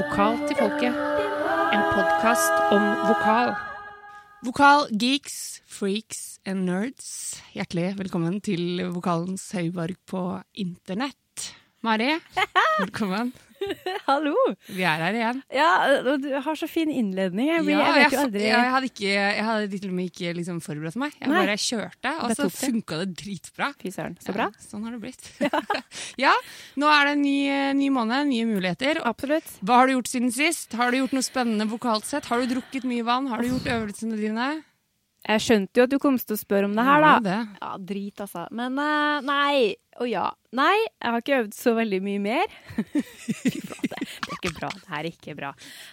Vokal til folket. En podkast om vokal. Vokal geeks, freaks and nerds. Hjertelig velkommen til Vokalens høyborg på internett. Mari, velkommen. Hallo! Vi er her igjen. Ja, og du har så fin innledning. Jeg, Ja, jeg jeg, aldri jeg hadde ikke, hadde til og med ikke liksom forberedt meg. Jeg Nei. bare kjørte, og så funka det dritbra. Fy søren, så bra. Ja, sånn har det blitt. Ja. nå er det en ny, ny måned, nye muligheter. Absolutt. Hva har du gjort siden sist? Har du gjort noe spennende vokalt sett? Har du drukket mye vann? Har du gjort øvelsene dine? Jeg skjønte jo at du kom til å spørre om det her, Ja, da. det. Ja, drit, altså. Men uh, nei. Og ja. Nei, jeg har ikke øvd så veldig mye mer. Fy flate. Det er ikke bra. Det her er ikke bra.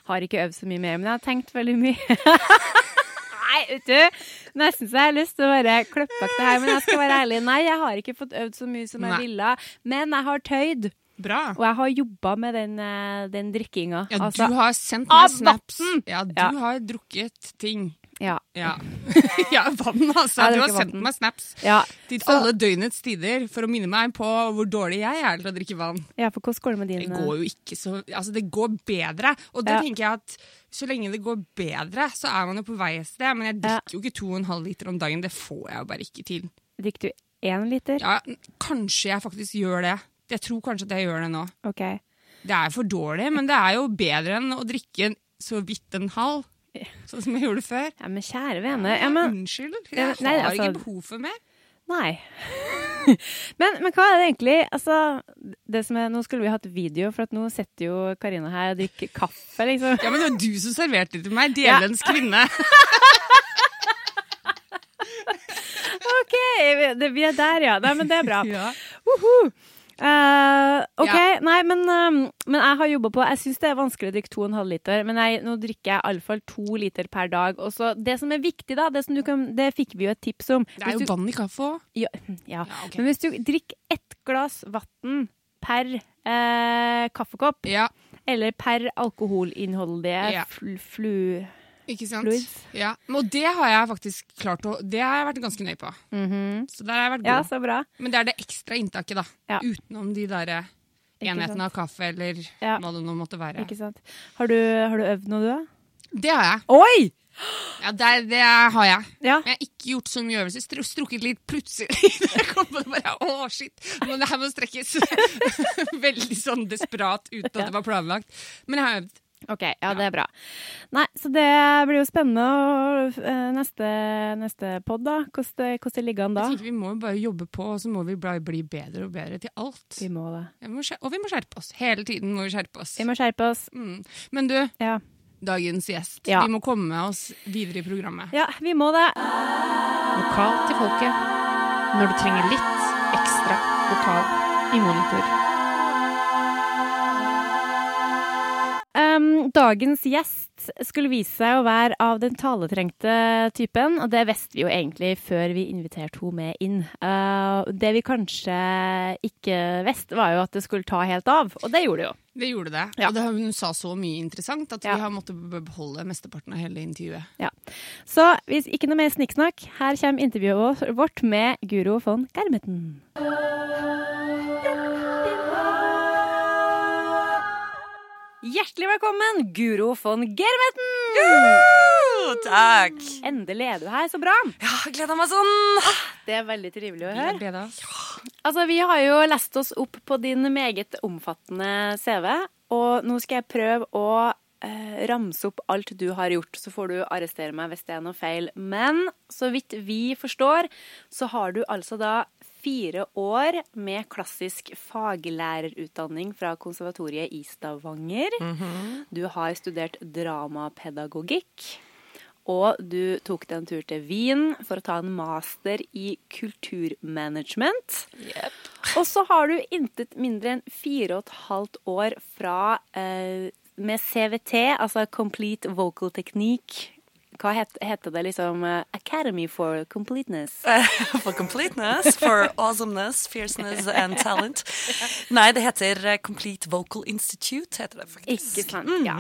Har ikke øvd så mye mer, men jeg har tenkt veldig mye. Nei, vet du. Nesten så jeg har lyst til å bare klippe bak det her, men jeg skal være ærlig. Nei, jeg har ikke fått øvd så mye som jeg Nei. ville. Men jeg har tøyd. Bra. Og jeg har jobba med den, eh, den drikkinga. Ja, Altså, du har sendt meg snaps. Ja, du Ja. har drukket ting. Ja. Ja, ja vann, altså. Du har sendt meg snaps ja. til alle døgnets tider for å minne meg på hvor dårlig jeg er til å drikke vann. Ja, for hvordan går det med dine? Det eh, går jo ikke så Altså, det går bedre. Og det tenker jeg at så lenge det går bedre, så er man jo på vei et sted. Men jeg drikker jo ikke to og en halv liter om dagen. Det får jeg jo bare ikke til. Drikker du én liter? Ja, kanskje jeg faktisk gjør det. Jeg tror kanskje at jeg gjør det nå. Okay. Det er for dårlig, men det er jo bedre enn å drikke så vidt en halv. Sånn som jeg gjorde før. Ja, men kjære vene. Ja, men Unnskyld, Ja, jeg nei, har altså- ikke behov for mer. Nei. men, men hva er det egentlig Altså, det som er, nå skulle vi hatt video, for nå sitter jo Karina her og drikker kaffe, liksom. Ja, men det var du som serverte det til meg. Ja. Kvinne. OK, vi- det, vi er der, ja. Nei, men det er bra. Ja. Uhu. Eh, OK, Ja. nei, men, um, men jeg har jobba på Jeg syns det er vanskelig å drikke 2,5 liter, men jeg, nå drikker jeg iallfall to liter per dag. Og så det som er viktig, da, det, som du kan, det fikk vi jo et tips om. Det er jo vann i kaffe òg. Ja, ja. Okay. Men hvis du drikker ett glass vann per eh, kaffekopp, Ja, eller per alkoholinnholdige Ja. fl flu... ikke sant? Fluids. Ja. Og det har jeg faktisk klart å Det har jeg vært ganske nøye på. Så der har jeg vært Ja, god. så bra. Men det er det ekstra inntaket, da. Ja. Utenom de derre enhetene av kaffe eller Ja. hva det nå måtte være. Ikke sant. Har du, har du øvd noe, du, da? Det har jeg. Oi! Ja, det, det har jeg. Ja. Men jeg har ikke gjort så mye øvelser. Stru- Strukket litt plutselig. Jeg kom på det bare, Å, shit! Men det her må strekkes. Veldig sånn desperat uten at det var planlagt. Men jeg har øvd. OK, ja, det er bra. Nei, så det blir jo spennende å- eh, neste, neste pod, da. Hvordan det, hvordan ligger an da? Jeg tenker Vi må jo bare jobbe på, og så må vi bare bli bedre og bedre til alt. Vi må det. Vi må skjer- og vi må skjerpe oss. Hele tiden må vi skjerpe oss. Vi må skjerpe oss. Mm. Men du, Ja. dagens gjest. Ja. Vi må komme oss videre i programmet. ja, vi må det. Lokal til folket. Når du trenger litt ekstra lokal i monitor. Dagens gjest skulle vise seg å være av den taletrengte typen, og det visste vi jo egentlig før vi inviterte henne med inn. Uh, det vi kanskje ikke visste, var jo at det skulle ta helt av, og det gjorde det jo. Det gjorde det. Ja. Og det, hun sa så mye interessant at Ja. vi har måttet beholde mesteparten av hele intervjuet. Ja. Så hvis ikke noe mer snikksnakk, her kommer intervjuet vårt med Guro von Germeten. Hjertelig velkommen, Guro von Germeten! Takk. Endelig er du her, så bra. Ja, gleda meg sånn. Det er veldig trivelig å høre. Ja. Altså, Vi har jo lest oss opp på din meget omfattende CV, og nå skal jeg prøve å eh, ramse opp alt du har gjort. Så får du arrestere meg hvis det er noe feil. Men så vidt vi forstår, så har du altså da fire år med klassisk faglærerutdanning fra konservatoriet i Stavanger. Du har studert dramapedagogikk. Og du tok deg en tur til Wien for å ta en master i kulturmanagement. Og så har du intet mindre enn fire og et halvt år fra eh, med CVT, altså Complete Vocal Technique. Hva het, heter det liksom? eh, Academy for Completeness. For completeness, for awesomeness, fierceness and talent. Nei, det heter eh, Complete Vocal Institute, heter det faktisk. Ikke sant? Ja.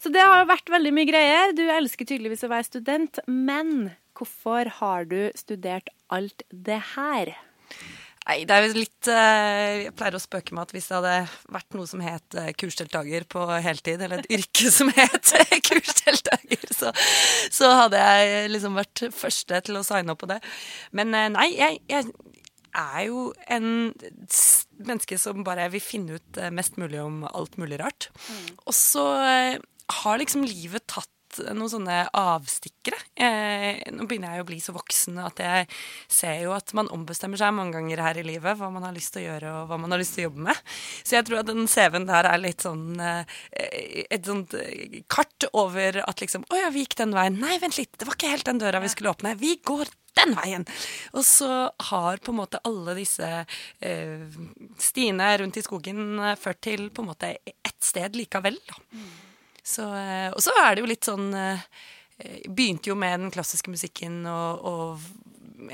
Så det har vært veldig mye greier. Du elsker tydeligvis å være student, men hvorfor har du studert alt det her? Nei, det er jo litt eh, Jeg pleier å spøke med at hvis det hadde vært noe som het eh, kursdeltaker på heltid, eller et yrke som het kursdeltaker, så, så hadde jeg liksom vært første til å signe opp på det. Men eh, nei, jeg, jeg er jo en menneske som bare vil finne ut mest mulig om alt mulig rart. Mm. Og så har liksom livet tatt noen sånne avstikkere. Eh, nå begynner jeg å bli så voksen at jeg ser jo at man ombestemmer seg mange ganger her i livet hva man har lyst til å gjøre og hva man har lyst til å jobbe med. Så jeg tror at den CV-en der er litt sånn eh, et sånt eh, kart over at liksom Å ja, vi gikk den veien. Nei, vent litt, det var ikke helt den døra vi skulle åpne. Vi går den veien! Og så har på en måte alle disse eh, stiene rundt i skogen eh, ført til på en måte ett sted likevel. da. Så, eh, og så er det jo litt sånn eh, Begynte jo med den klassiske musikken og, og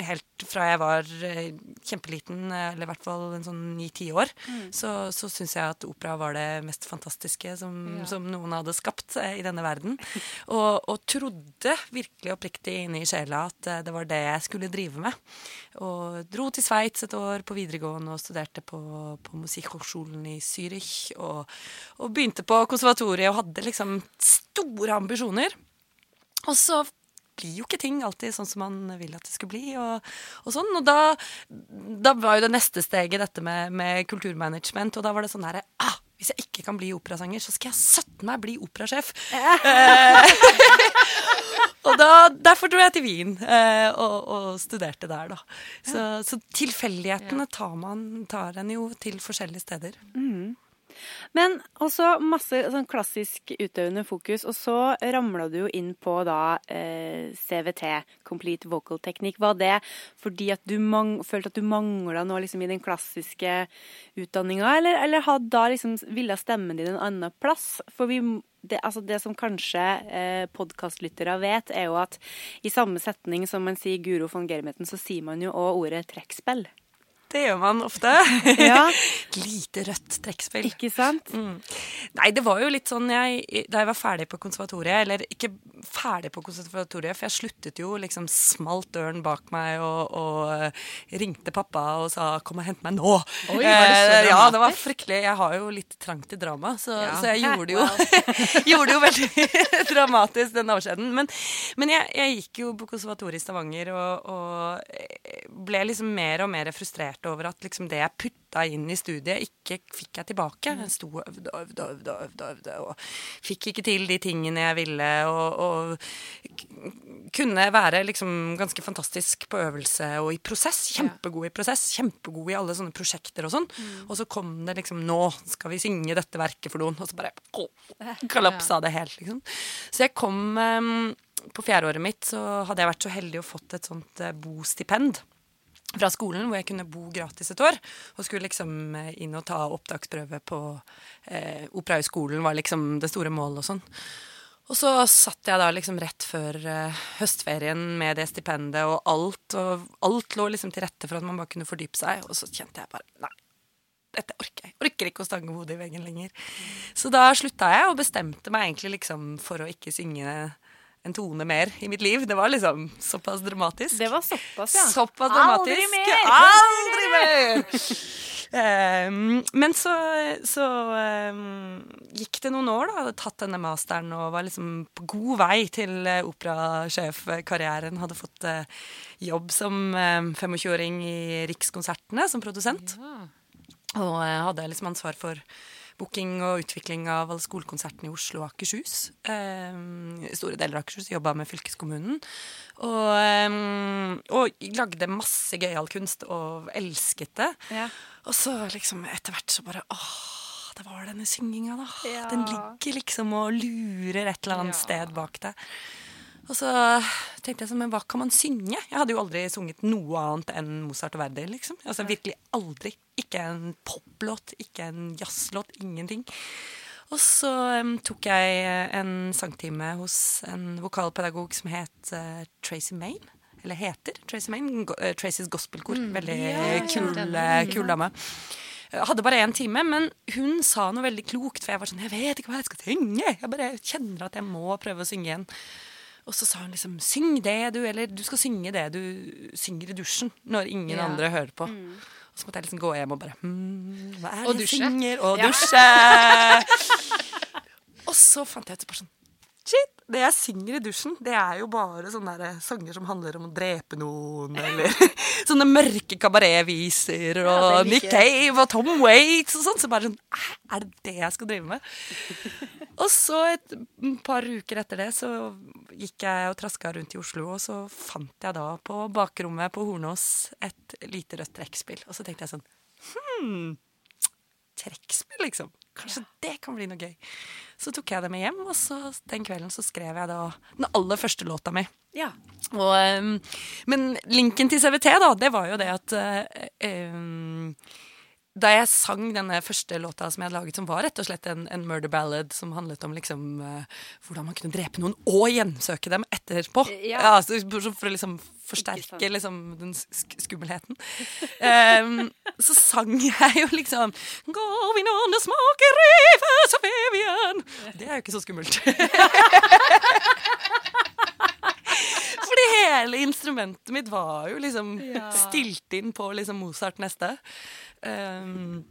helt fra jeg var eh, kjempeliten, eller i hvert fall en sånn ni-ti år, mm. så, så syns jeg at opera var det mest fantastiske som, ja. som noen hadde skapt i denne verden. Og, og, trodde virkelig oppriktig i sjela at det var det jeg skulle drive med. Og dro til Sveits et år på videregående og studerte på, på Musikkhochschulen i Zürich. Og, og begynte på konservatoriet og hadde liksom store ambisjoner. Og så blir jo ikke ting alltid sånn som man vil at det skulle bli. Og, og sånn. Og da, da, var jo det neste steget dette med, med kulturmanagement. Og da var det sånn herre ah, Hvis jeg ikke kan bli operasanger, så skal jeg søtte meg bli operasjef. Eh, og da, derfor dro jeg til Wien eh, og, og, studerte der, da. Så, så tilfeldighetene tar man tar en jo til forskjellige steder. Mm. Men også masse sånn klassisk utøvende fokus. Og så ramla du jo inn på da eh, CVT, Complete Vocal Technique. Var det fordi at du følte at du mangla noe liksom, i den klassiske utdanninga, eller, eller hadde da liksom ville stemmen din en annen plass? For vi det, altså det, som kanskje eh, podkastlyttere vet, er jo at i samme setning som man sier Guro von Germeten, så sier man jo òg ordet trekkspill. Det gjør man ofte. Ja. Lite rødt trekkspill. Ikke sant? Mm. Nei, det var jo litt sånn jeg, Da jeg var ferdig på konservatoriet, eller ikke ferdig på konservatoriet, for jeg sluttet jo, liksom smalt døren bak meg og, og ringte pappa og sa 'kom og hent meg nå'. Oi, var det så uh, ja, det var fryktelig. Jeg har jo litt trang til drama, så, ja. så jeg gjorde det jo, gjorde jo veldig dramatisk den avskjeden. Men, men jeg, jeg, gikk jo på konservatoriet i Stavanger og, og ble liksom mer og mer frustrert frustrert over at liksom det jeg putta inn i studiet, ikke fikk jeg tilbake. Jeg sto og øvde og øvde og øvde, øvde, og fikk ikke til de tingene jeg ville. Og, og kunne være liksom ganske fantastisk på øvelse og i prosess. Kjempegod i prosess. Kjempegod i alle sånne prosjekter og sånn. Mm. Og så kom det liksom Nå skal vi synge dette verket for noen. Og så bare å, kollapsa det helt, liksom. Så jeg kom um, på fjerdeåret mitt så hadde jeg vært så heldig å fått et sånt uh, bostipend fra skolen, hvor jeg kunne bo gratis et år. Og skulle liksom eh, inn og ta opptaksprøve på eh, Operahøgskolen, var liksom det store målet og sånn. Og så satt jeg da liksom rett før eh, høstferien med det stipendet og alt, og alt lå liksom til rette for at man bare kunne fordype seg, og så kjente jeg bare nei. Dette orker jeg. Orker ikke å stange hodet i veggen lenger. Så da slutta jeg, og bestemte meg egentlig liksom for å ikke synge en tone mer i mitt liv. Det var liksom såpass dramatisk. Det var såpass, ja. Såpass dramatisk. Aldri mer! Aldri mer! um, men så, så um, gikk det noen år, da. Hadde tatt denne masteren og var liksom på god vei til uh, operasjefkarrieren. Hadde fått uh, jobb som um, 25-åring i Rikskonsertene som produsent. Ja. Og uh, hadde liksom ansvar for booking og utvikling av alle skolekonsertene i Oslo og Akershus. Um, store deler av Akershus. Jobba med fylkeskommunen. Og, um, og lagde masse gøyal kunst og elsket det. Ja. Og så liksom etter hvert så bare åh, det var denne synginga, da. Ja. Den ligger liksom og lurer et eller annet ja. sted bak det. Og så tenkte jeg sånn, men hva kan man synge? Jeg hadde jo aldri sunget noe annet enn Mozart og Verdi. liksom. Altså Virkelig aldri. Ikke en poplåt, ikke en jazzlåt, ingenting. Og så um, tok jeg en sangtime hos en vokalpedagog som het uh, Tracy Maine. Eller heter Tracy Maine. Go uh, Tracys gospelkor. Mm. Veldig ja, kul, uh, kul dame. Hadde bare én time, men hun sa noe veldig klokt. For jeg var sånn Jeg vet ikke hva jeg skal synge. Jeg bare kjenner at jeg må prøve å synge igjen. Og så sa hun liksom 'syng det, du', eller 'du skal synge det du synger i dusjen', når ingen ja. andre hører på. Mm. Og så måtte jeg liksom gå hjem og bare hmm, Hva er det jeg synger? Og dusje. og så fant jeg ut bare sånn Shit, det jeg synger i dusjen, det er jo bare sånne der sanger som handler om å drepe noen, eller sånne mørke kabaretviser, og Ja, like. Nick. Cave og Tom Waits og sånn. Så bare sånn Er det det jeg skal drive med? Og så et par uker etter det så gikk jeg og traska rundt i Oslo, og så fant jeg da på bakrommet på Hornås et lite rødt trekkspill. Og så tenkte jeg sånn Hm, trekkspill, liksom. Kanskje det kan bli noe gøy. Så tok jeg det med hjem, og så den kvelden så skrev jeg da den aller første låta mi. Ja. Og, um, men linken til CVT, da, det var jo det at uh, ehm, da jeg sang denne første låta som jeg hadde laget, som var rett og slett en, en murder ballad som handlet om liksom uh, hvordan man kunne drepe noen og gjensøke dem etterpå. Ja. så for, å liksom forsterke liksom den sk skummelheten. um, så sang jeg jo liksom Going on the smoky rivers of Evian. Det er jo ikke så skummelt. Fordi hele instrumentet mitt var jo liksom stilt inn på liksom Mozart neste. Um,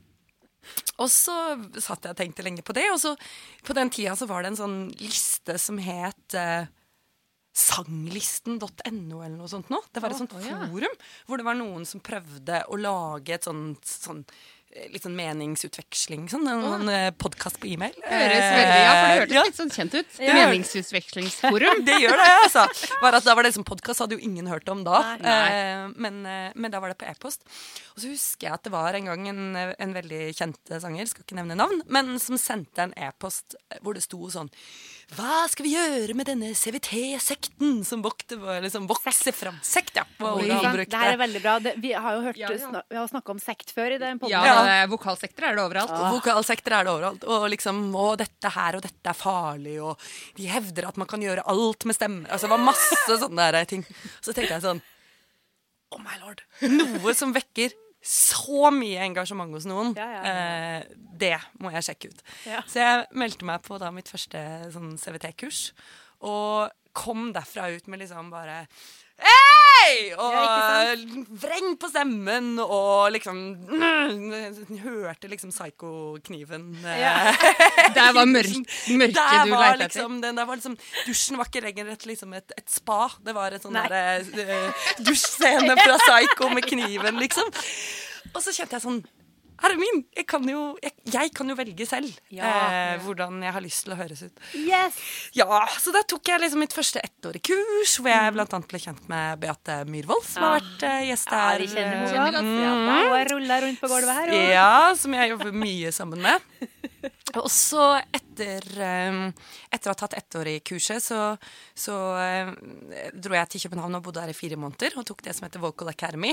og så satt jeg og tenkte lenge på det, og så på den tida så var det en sånn liste som het eh, Sanglisten.no eller noe sånt nå. Det var et sånt forum hvor det var noen som prøvde å lage et sånt eh, Litt sånn meningsutveksling. Sånn, en sånn podkast på e-mail. Høres veldig, ja, for det hørtes Eh, ja. litt sånn kjent ut. Ja. Meningsutvekslingsforum. Det gjør det, altså. Bare at da var det liksom Podkast hadde jo ingen hørt om da. Nei. nei. men, eh, men da var det på e-post. Og så husker jeg at det var en gang en, en veldig kjent sanger, skal ikke nevne navn, men som sendte en e-post hvor det sto sånn Hva skal vi gjøre med denne CVT-sekten som vokte, liksom vokser fram? Sekt, ja. brukte. Det her er veldig bra. Det, vi har jo hørt Ja, ja. sna- Vi har snakka om sekt før i den podden. Ja, det er vokalsekter er det overalt. Ah. Vokalsekter er det overalt. Og liksom, å, dette her og dette er farlig, og de hevder at man kan gjøre alt med stemmer. Altså, det var masse sånne der ting. Så tenkte jeg sånn Oh my lord. Noe som vekker så mye engasjement hos noen. Ja, ja, Eh, det må jeg sjekke ut. Ja. Så jeg meldte meg på da mitt første sånn CVT-kurs, og kom derfra ut med liksom bare Hei! Og vreng på stemmen, og liksom Hørte liksom psyko-kniven. eh, Der var mørket mørke du leita etter. liksom, den der var liksom Dusjen var ikke lenger et, liksom et, et spa. Det var et sånn derre eh, dusjscene fra Psycho med kniven, liksom. Og så kjente jeg sånn Herre min, jeg kan jo, jeg, jeg kan jo velge selv Ja. eh, hvordan jeg har lyst til å høres ut. Yes! Ja, Så da tok jeg liksom mitt første ettårige kurs, hvor jeg annet ble kjent med Beate Myhrvold, som har Ah. vært eh, gjest Ja, her. vi kjenner hun godt. Ja, da, hun har rulla rundt på gulvet her. Og... ja, som jeg jobber mye sammen med. Og så etter, um, etter å ha tatt ettårig-kurset, så, så um, dro jeg til København og bodde her i fire måneder og tok det som heter Vocal Academy.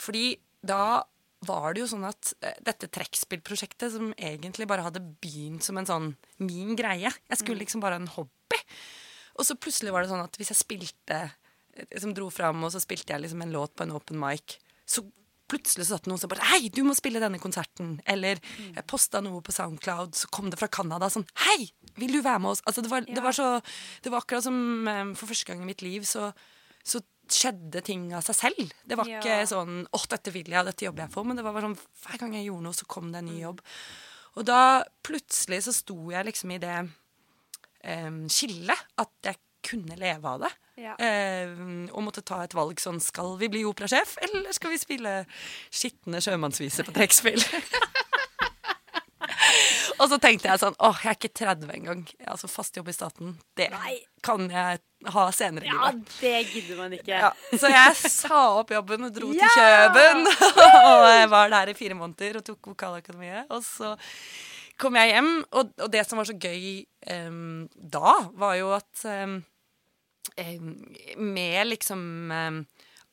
Fordi da var det jo sånn at eh, dette trekkspillprosjektet, som egentlig bare hadde begynt som en sånn min greie Jeg skulle liksom bare ha en hobby. Og så plutselig var det sånn at hvis jeg spilte Som dro fram, og så spilte jeg liksom en låt på en open mic, så plutselig så satt noen som bare Hei, du må spille denne konserten. Eller jeg posta noe på Soundcloud, så kom det fra Canada sånn Hei, vil du være med oss? Altså, det, var, det var så Det var akkurat som um, for første gang i mitt liv så, så skjedde ting av seg selv. Det var Ja. ikke sånn 'Å, dette vil jeg, dette jobber jeg for. Men det var bare sånn hver gang jeg gjorde noe, så kom det en ny jobb. Og da plutselig så sto jeg liksom i det um, skillet at jeg kunne leve av det. Ja. Um, og måtte ta et valg sånn Skal vi bli operasjef, eller skal vi spille skitne sjømannsviser på trekkspill? og så tenkte jeg sånn Åh, jeg er ikke 30 engang. Altså fast jobb i staten, det Nei. kan jeg ha senere i Ja, livet. det gidder man ikke. Ja, så jeg sa opp jobben og dro Ja! til Kjøben. og jeg var der i fire måneder og tok Vokalakademiet. Og så kom jeg hjem, og, og det som var så gøy um, da, var jo at em, med liksom um,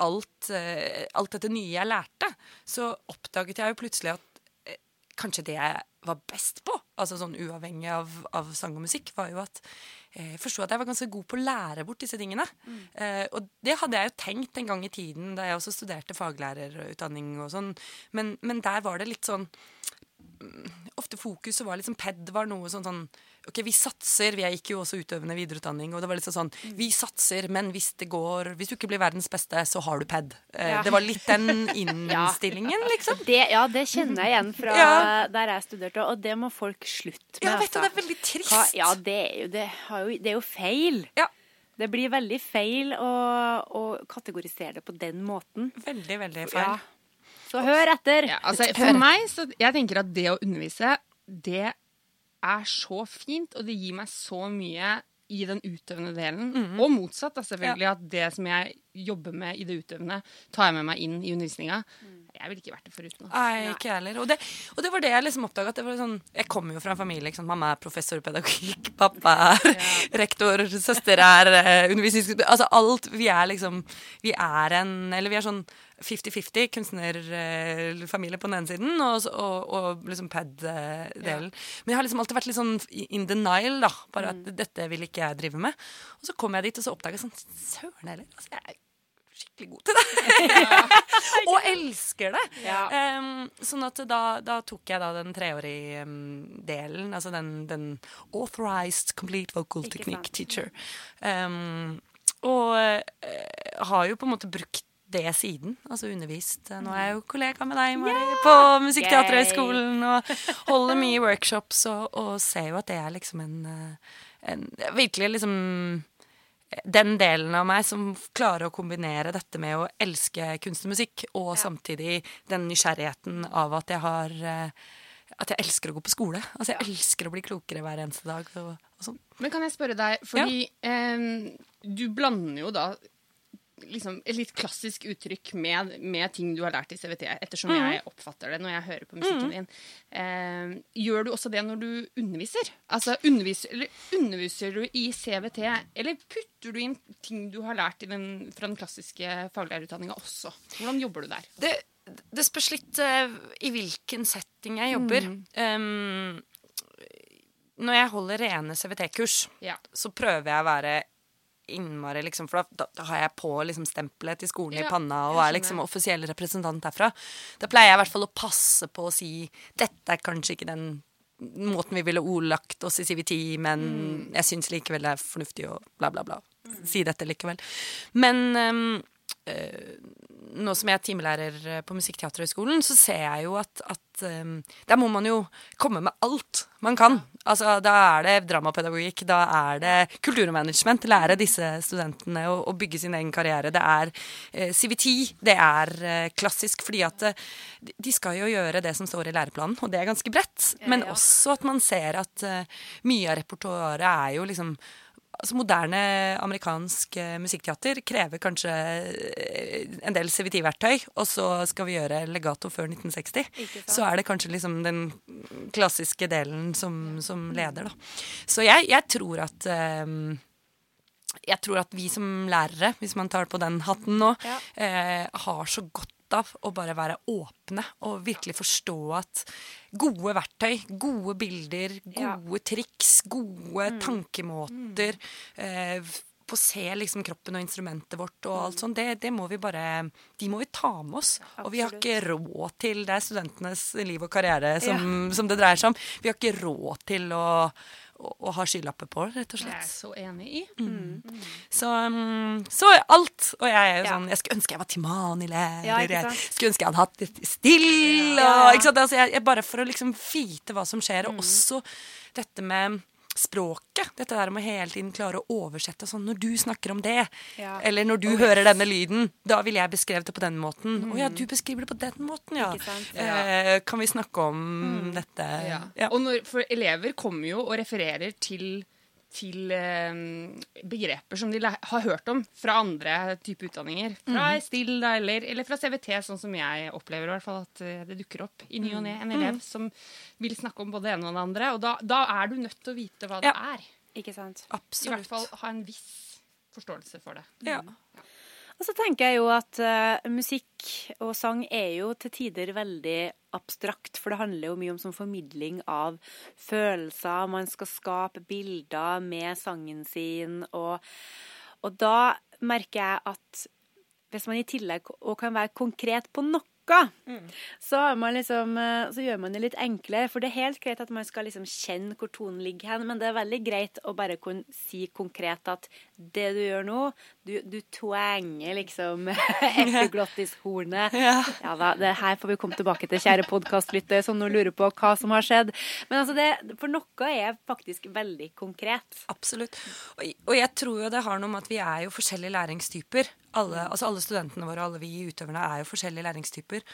alt, uh, alt dette nye jeg lærte, så oppdaget jeg jo plutselig at eh, kanskje det jeg var best på, altså sånn uavhengig av, av sang og musikk, var jo at eh, jeg forsto at jeg var ganske god på å lære bort disse tingene. Eh, og det hadde jeg jo tenkt en gang i tiden da jeg også studerte faglærerutdanning og sånn, men, men der var det litt sånn mm, Ofte fokuset var liksom PED var noe sånn, sånn Ok, vi satser. Jeg gikk jo også utøvende videreutdanning, og det var litt sånn Vi satser, men hvis det går Hvis du ikke blir verdens beste, så har du ped. Eh, Ja. Det var litt den innstillingen, liksom. Det, ja, det kjenner jeg igjen fra Ja. der jeg studerte, og det må folk slutte med. Ja, vet du, altså. det er veldig trist. Hva, ja, det er jo, det har jo, det er jo feil. Ja. Det blir veldig feil å, å kategorisere det på den måten. Veldig, veldig feil. Ja. Så hør etter. Ja, altså, for meg, så jeg tenker at det å undervise, det er så fint, og det gir meg så mye i den utøvende delen. Og motsatt, da, selvfølgelig. At det som jeg jobber med i det utøvende, tar jeg med meg inn i undervisninga. Jeg ville ikke vært det foruten. altså. Nei, ikke heller. Og det, og det var det jeg liksom oppdaga. Sånn, jeg kommer jo fra en familie. Liksom. Mamma er professor i pedagogikk, pappa er rektor, søster er uh, undervisnings... Altså alt. Vi er liksom Vi er en Eller vi er sånn 50-50 kunstnerfamilie på den ene siden og, og, og liksom pad-delen. Men jeg har liksom alltid vært litt sånn in denial, da. Bare at dette vil ikke jeg drive med. Og så kom jeg dit, og så oppdaga jeg sånn Søren heller. Altså, jeg skikkelig god til det. og elsker det. Ja. Um, sånn at da, da tok jeg da den treårige um, delen, altså den, den authorized complete vocal technique teacher. Um, og uh, har jo på en måte brukt det siden. Altså undervist. Nå er jeg jo kollega med deg, Mari, på Musikkteaterhøgskolen og holder mye workshops og, og ser jo at det er liksom en, eh, en Virkelig liksom den delen av meg som klarer å kombinere dette med å elske kunst og musikk, og samtidig den nysgjerrigheten av at jeg har eh, At jeg elsker å gå på skole. Altså Jeg elsker å bli klokere hver eneste dag. Og, og sånn. Men kan jeg spørre deg, fordi em, du blander jo da liksom et litt klassisk uttrykk med, med ting du har lært i CVT, ettersom jeg oppfatter det når jeg hører på musikken din. Eh, gjør du også det når du underviser? Altså, underviser, underviser du i CVT, eller putter du inn ting du har lært i den, fra den klassiske faglærerutdanninga også? Hvordan jobber du der? det, det spørs litt uh, i hvilken setting jeg jobber. Um, når jeg holder rene CVT-kurs, Ja. så prøver jeg å være innmari liksom, For da, da har jeg på liksom, stempelet til skolen Ja, i panna og er liksom offisiell representant derfra. Da pleier jeg i hvert fall å passe på å si dette er kanskje ikke den måten vi ville ordlagt oss i CVT, men jeg syns likevel det er fornuftig å bla, bla, bla. Si dette likevel. Men eh, nå som jeg er timelærer eh, på Musikkteaterhøgskolen, så ser jeg jo at, at um, der må man jo komme med alt man kan. Altså, da er det dramapedagogikk, da er det kulturmanagement. Lære disse studentene å, å bygge sin egen karriere. Det er eh, CVT, det er eh, klassisk, fordi at eh, de- skal jo gjøre det som står i læreplanen, og det er ganske bredt. Men Ja. også at man ser at eh, mye av repertoaret er jo liksom Altså Moderne amerikansk eh, musikkteater krever kanskje eh, en del CVT-verktøy, og så skal vi gjøre legato før 1960. Så er det kanskje liksom den klassiske delen som, som leder, da. Så jeg, jeg tror at um, jeg tror at vi som lærere, hvis man tar på den hatten nå, Ja. eh, har så godt av å bare være åpne og virkelig forstå at gode verktøy, gode bilder, Ja. gode triks, gode tankemåter eh, på å se liksom kroppen og instrumentet vårt og alt sånt, det, det må vi bare De må vi ta med oss. Og vi har ikke råd til Det er studentenes liv og karriere som, som det dreier seg om. Vi har ikke råd til å, å, har ha skylapper på, rett og Det er jeg er så enig i. Så, um, så alt. Og jeg er jo Ja. sånn Jeg skulle ønske jeg var Timani-lærer. Ja, jeg skulle ønske jeg hadde hatt litt still. Ja, ja. Og? Altså, jeg, jeg, bare for å liksom vite hva som skjer, og også dette med språket. Dette der med hele tiden klare å oversette sånn Når du snakker om det, Ja. eller når du hører denne lyden, da ville jeg beskrevet det på den måten. Å ja, du beskriver det på den måten, ja. Eh, kan vi snakke om dette? Ja. Ja. Og når, for elever kommer jo og refererer til, til eh, begreper som de har hørt om fra andre typer utdanninger. Fra STIL Stilda eller, eller fra CVT, sånn som jeg opplever i hvert fall at eh, det dukker opp i ny og ne en elev som vil snakke om både det ene og det andre. Og da, da er du nødt til å vite hva det er. Ikke sant? Absolutt. I hvert fall ha en viss forståelse for det. Ja. Og så tenker jeg jo at uh, musikk og sang er jo til tider veldig abstrakt, for det handler jo mye om sånn formidling av følelser. Man skal skape bilder med sangen sin, og, og da merker jeg at hvis man i tillegg kan være konkret på noe noe, så, har man liksom, eh, så gjør man det litt enklere. For det er helt greit at man skal liksom kjenne hvor tonen ligger hen, men det er veldig greit å bare kunne si konkret at det du gjør nå, du, du twanger liksom epiglottis-hornet. Ja. Ja da, det her får vi komme tilbake til, kjære podkastlytter, som nå lurer på hva som har skjedd. Men altså, det, for noe er faktisk veldig konkret. Absolutt. Og, og jeg tror jo det har noe med at vi er jo forskjellige læringstyper. Alle, altså alle studentene våre, alle vi utøverne, er jo forskjellige læringstyper.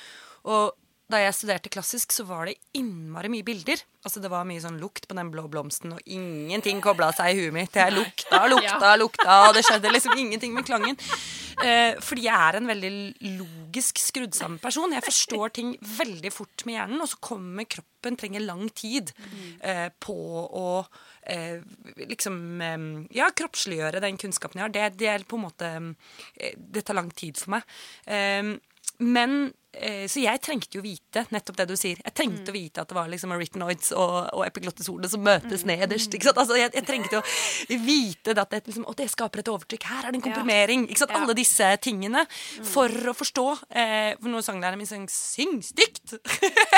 Og da jeg studerte klassisk, så var det innmari mye bilder. Altså Det var mye sånn lukt på den blå blomsten, og ingenting kobla seg i huet mitt. Jeg lukta, lukta, lukta, og det skjedde liksom ingenting med klangen. Eh, fordi jeg er en veldig logisk skrudd sammen person. Jeg forstår ting veldig fort med hjernen, og så kommer kroppen trenger lang tid eh, på å eh, liksom Ja, kroppsliggjøre den kunnskapen jeg har. Det, det er på en måte eh, Det tar lang tid for meg. Eh, men eh, Så jeg trengte jo vite nettopp det du sier. Jeg trengte å vite at det var liksom arytenoids og, og epiglottisordet som møtes nederst. ikke sant? Altså, jeg, jeg trengte å vite at det, liksom, det skaper et overtrykk. Her er det en komprimering. ikke? Ja. Alle disse tingene. For å forstå. Eh, for når sanglæreren min sang 'syng stygt',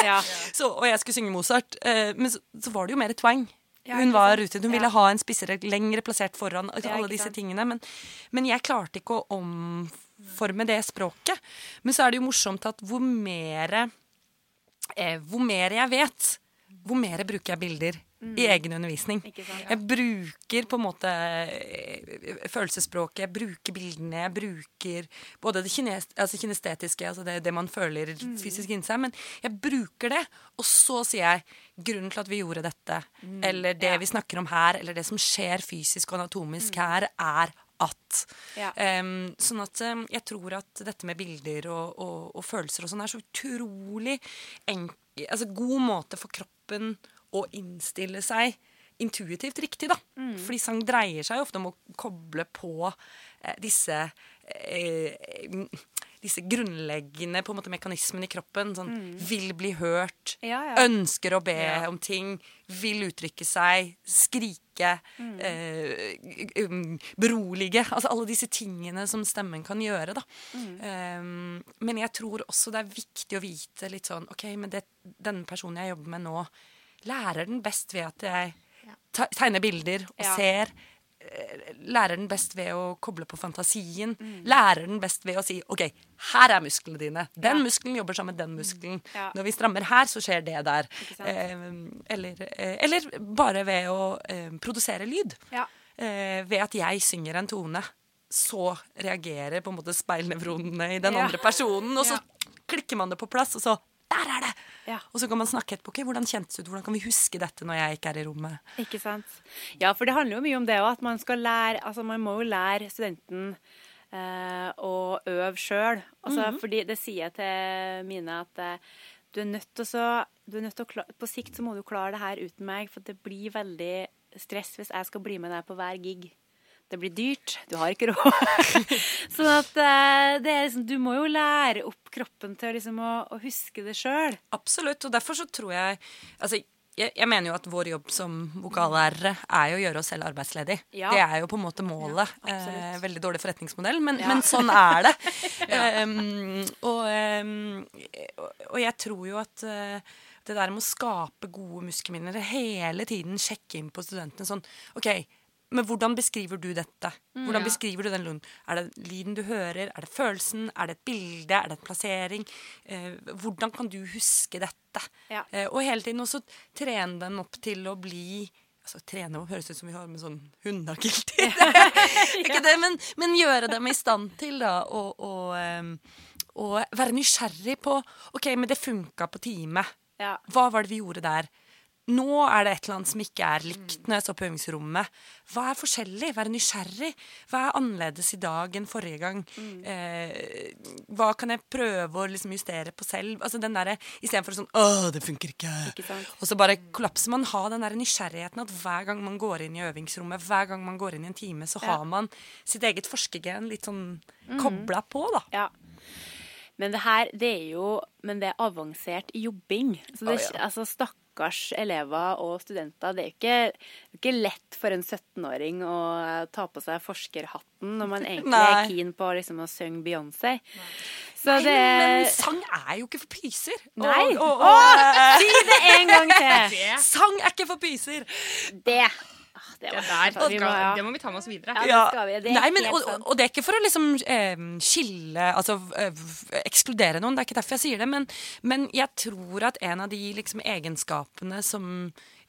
Ja. så, og jeg skulle synge Mozart, eh, men så, så var det jo mer twang. Ja, hun var ute. Hun ville ha en spissere lengre plassert foran. Altså, alle disse tingene. Men, men jeg klarte ikke å omforme det språket. Men så er det jo morsomt at hvor mer eh, Hvor mer jeg vet, hvor mer bruker jeg bilder i egen undervisning. Sant, ja. Jeg bruker på en måte eh, følelsesspråket, jeg bruker bildene, jeg bruker både det kines, altså kinestetiske, altså det, det man føler Mm. fysisk inni seg, men jeg bruker det, og så sier jeg grunnen til at vi gjorde dette, eller det Mm. Ja. vi snakker om her, eller det som skjer fysisk og anatomisk her, er at. Ja. Um, sånn at um, jeg tror at dette med bilder og, og, og følelser og sånn er så utrolig enk altså god måte for kroppen å innstille seg intuitivt riktig, da. Mm. Fordi sang dreier seg ofte om å koble på eh, disse eh, disse grunnleggende på en måte, mekanismene i kroppen. Sånn vil bli hørt, Mm. Ja, ja. ønsker å be Ja. om ting, vil uttrykke seg, skrike, Mm. eh, um, berolige. Altså alle disse tingene som stemmen kan gjøre, da. Mm. Um, men jeg tror også det er viktig å vite litt sånn OK, men det, denne personen jeg jobber med nå, lærer den best ved at jeg tegner bilder og ser. Eh, Lærer den best ved å koble på fantasien. Mm. Lærer den best ved å si OK, her er musklene dine. Den Ja. Mm. muskelen jobber sammen med den muskelen. Ja. Når vi strammer her, så skjer det der. Eh, eller, eh, eller bare ved å eh, produsere lyd. Ja. Eh, ved at jeg synger en tone, så reagerer på en måte speilnevronene i den andre personen, og så klikker man det på plass, og så Der er det! Ja. Og så kan man snakke etterpå. Okay, Hvordan kjentes det ut? Hvordan kan vi huske dette når jeg ikke er i rommet? Ikke sant. Ja, for det handler jo mye om det òg, at man skal lære Altså, man må jo lære studenten eh, å øve sjøl. Altså, Fordi det sier jeg til mine at eh, du er nødt til å så- du nødt til å klare, På sikt så må du klare det her uten meg, for det blir veldig stress hvis jeg skal bli med deg på hver gig. Det blir dyrt, du har ikke råd. sånn at eh, det er liksom, du må jo lære opp kroppen til liksom å, å huske det sjøl. Absolutt. Og derfor så tror jeg Altså, jeg, jeg mener jo at vår jobb som vokallærere er jo å gjøre oss selv arbeidsledig. Ja. Det er jo på en måte målet. Ja, eh, veldig dårlig forretningsmodell, men, Ja. men sånn er det. um, og, um, og jeg tror jo at uh, det der med å skape gode muskelminner, hele tiden sjekke inn på studentene sånn OK, men hvordan beskriver du dette? Hvordan Ja. beskriver du den lyden? Er det lyden du hører? Er det følelsen? Er det et bilde? Er det en plassering? Eh, hvordan kan du huske dette? Ja. Eh, og hele tiden også trene den opp til å bli Altså, Trene og høres ut som vi har med sånn hundakilter. Ikke det, men, men gjøre dem i stand til da å, å, em, å være nysgjerrig på OK, men det funka på time. Ja. Hva var det vi gjorde der? Nå er det et eller annet som ikke er likt når jeg står på øvingsrommet. Hva er forskjellig? Være nysgjerrig. Hva er annerledes i dag enn forrige gang? Eh, hva kan jeg prøve å liksom justere på selv? Altså den derre Istedenfor sånn Å, det funker ikke. Ikke? Og så bare kollapser man. Ha den der nysgjerrigheten at hver gang man går inn i øvingsrommet, hver gang man går inn i en time, så Ja. har man sitt eget forskergen litt sånn kobla på, da. Ja. Men det her, det er jo Men det er avansert jobbing. Så det, oh, ja. altså, stakk, stakkars elever og studenter. Det er jo ikke, ikke lett for en 17-åring å eh, ta på seg forskerhatten når man egentlig Nei. er keen på liksom, å synge Beyoncé. Så Nei, det men sang er jo ikke for pyser. Og- Nei! Og, og, å, Si det en gang til! sang er ikke for pyser! Det. Det, var, der, vi må, ja. det må vi ta med oss videre. Ja, det skal vi. Det er Nei, men, helt og, og det er ikke for å liksom eh, skille Altså eh, ekskludere noen, det er ikke derfor jeg sier det, men, men jeg tror at en av de liksom egenskapene som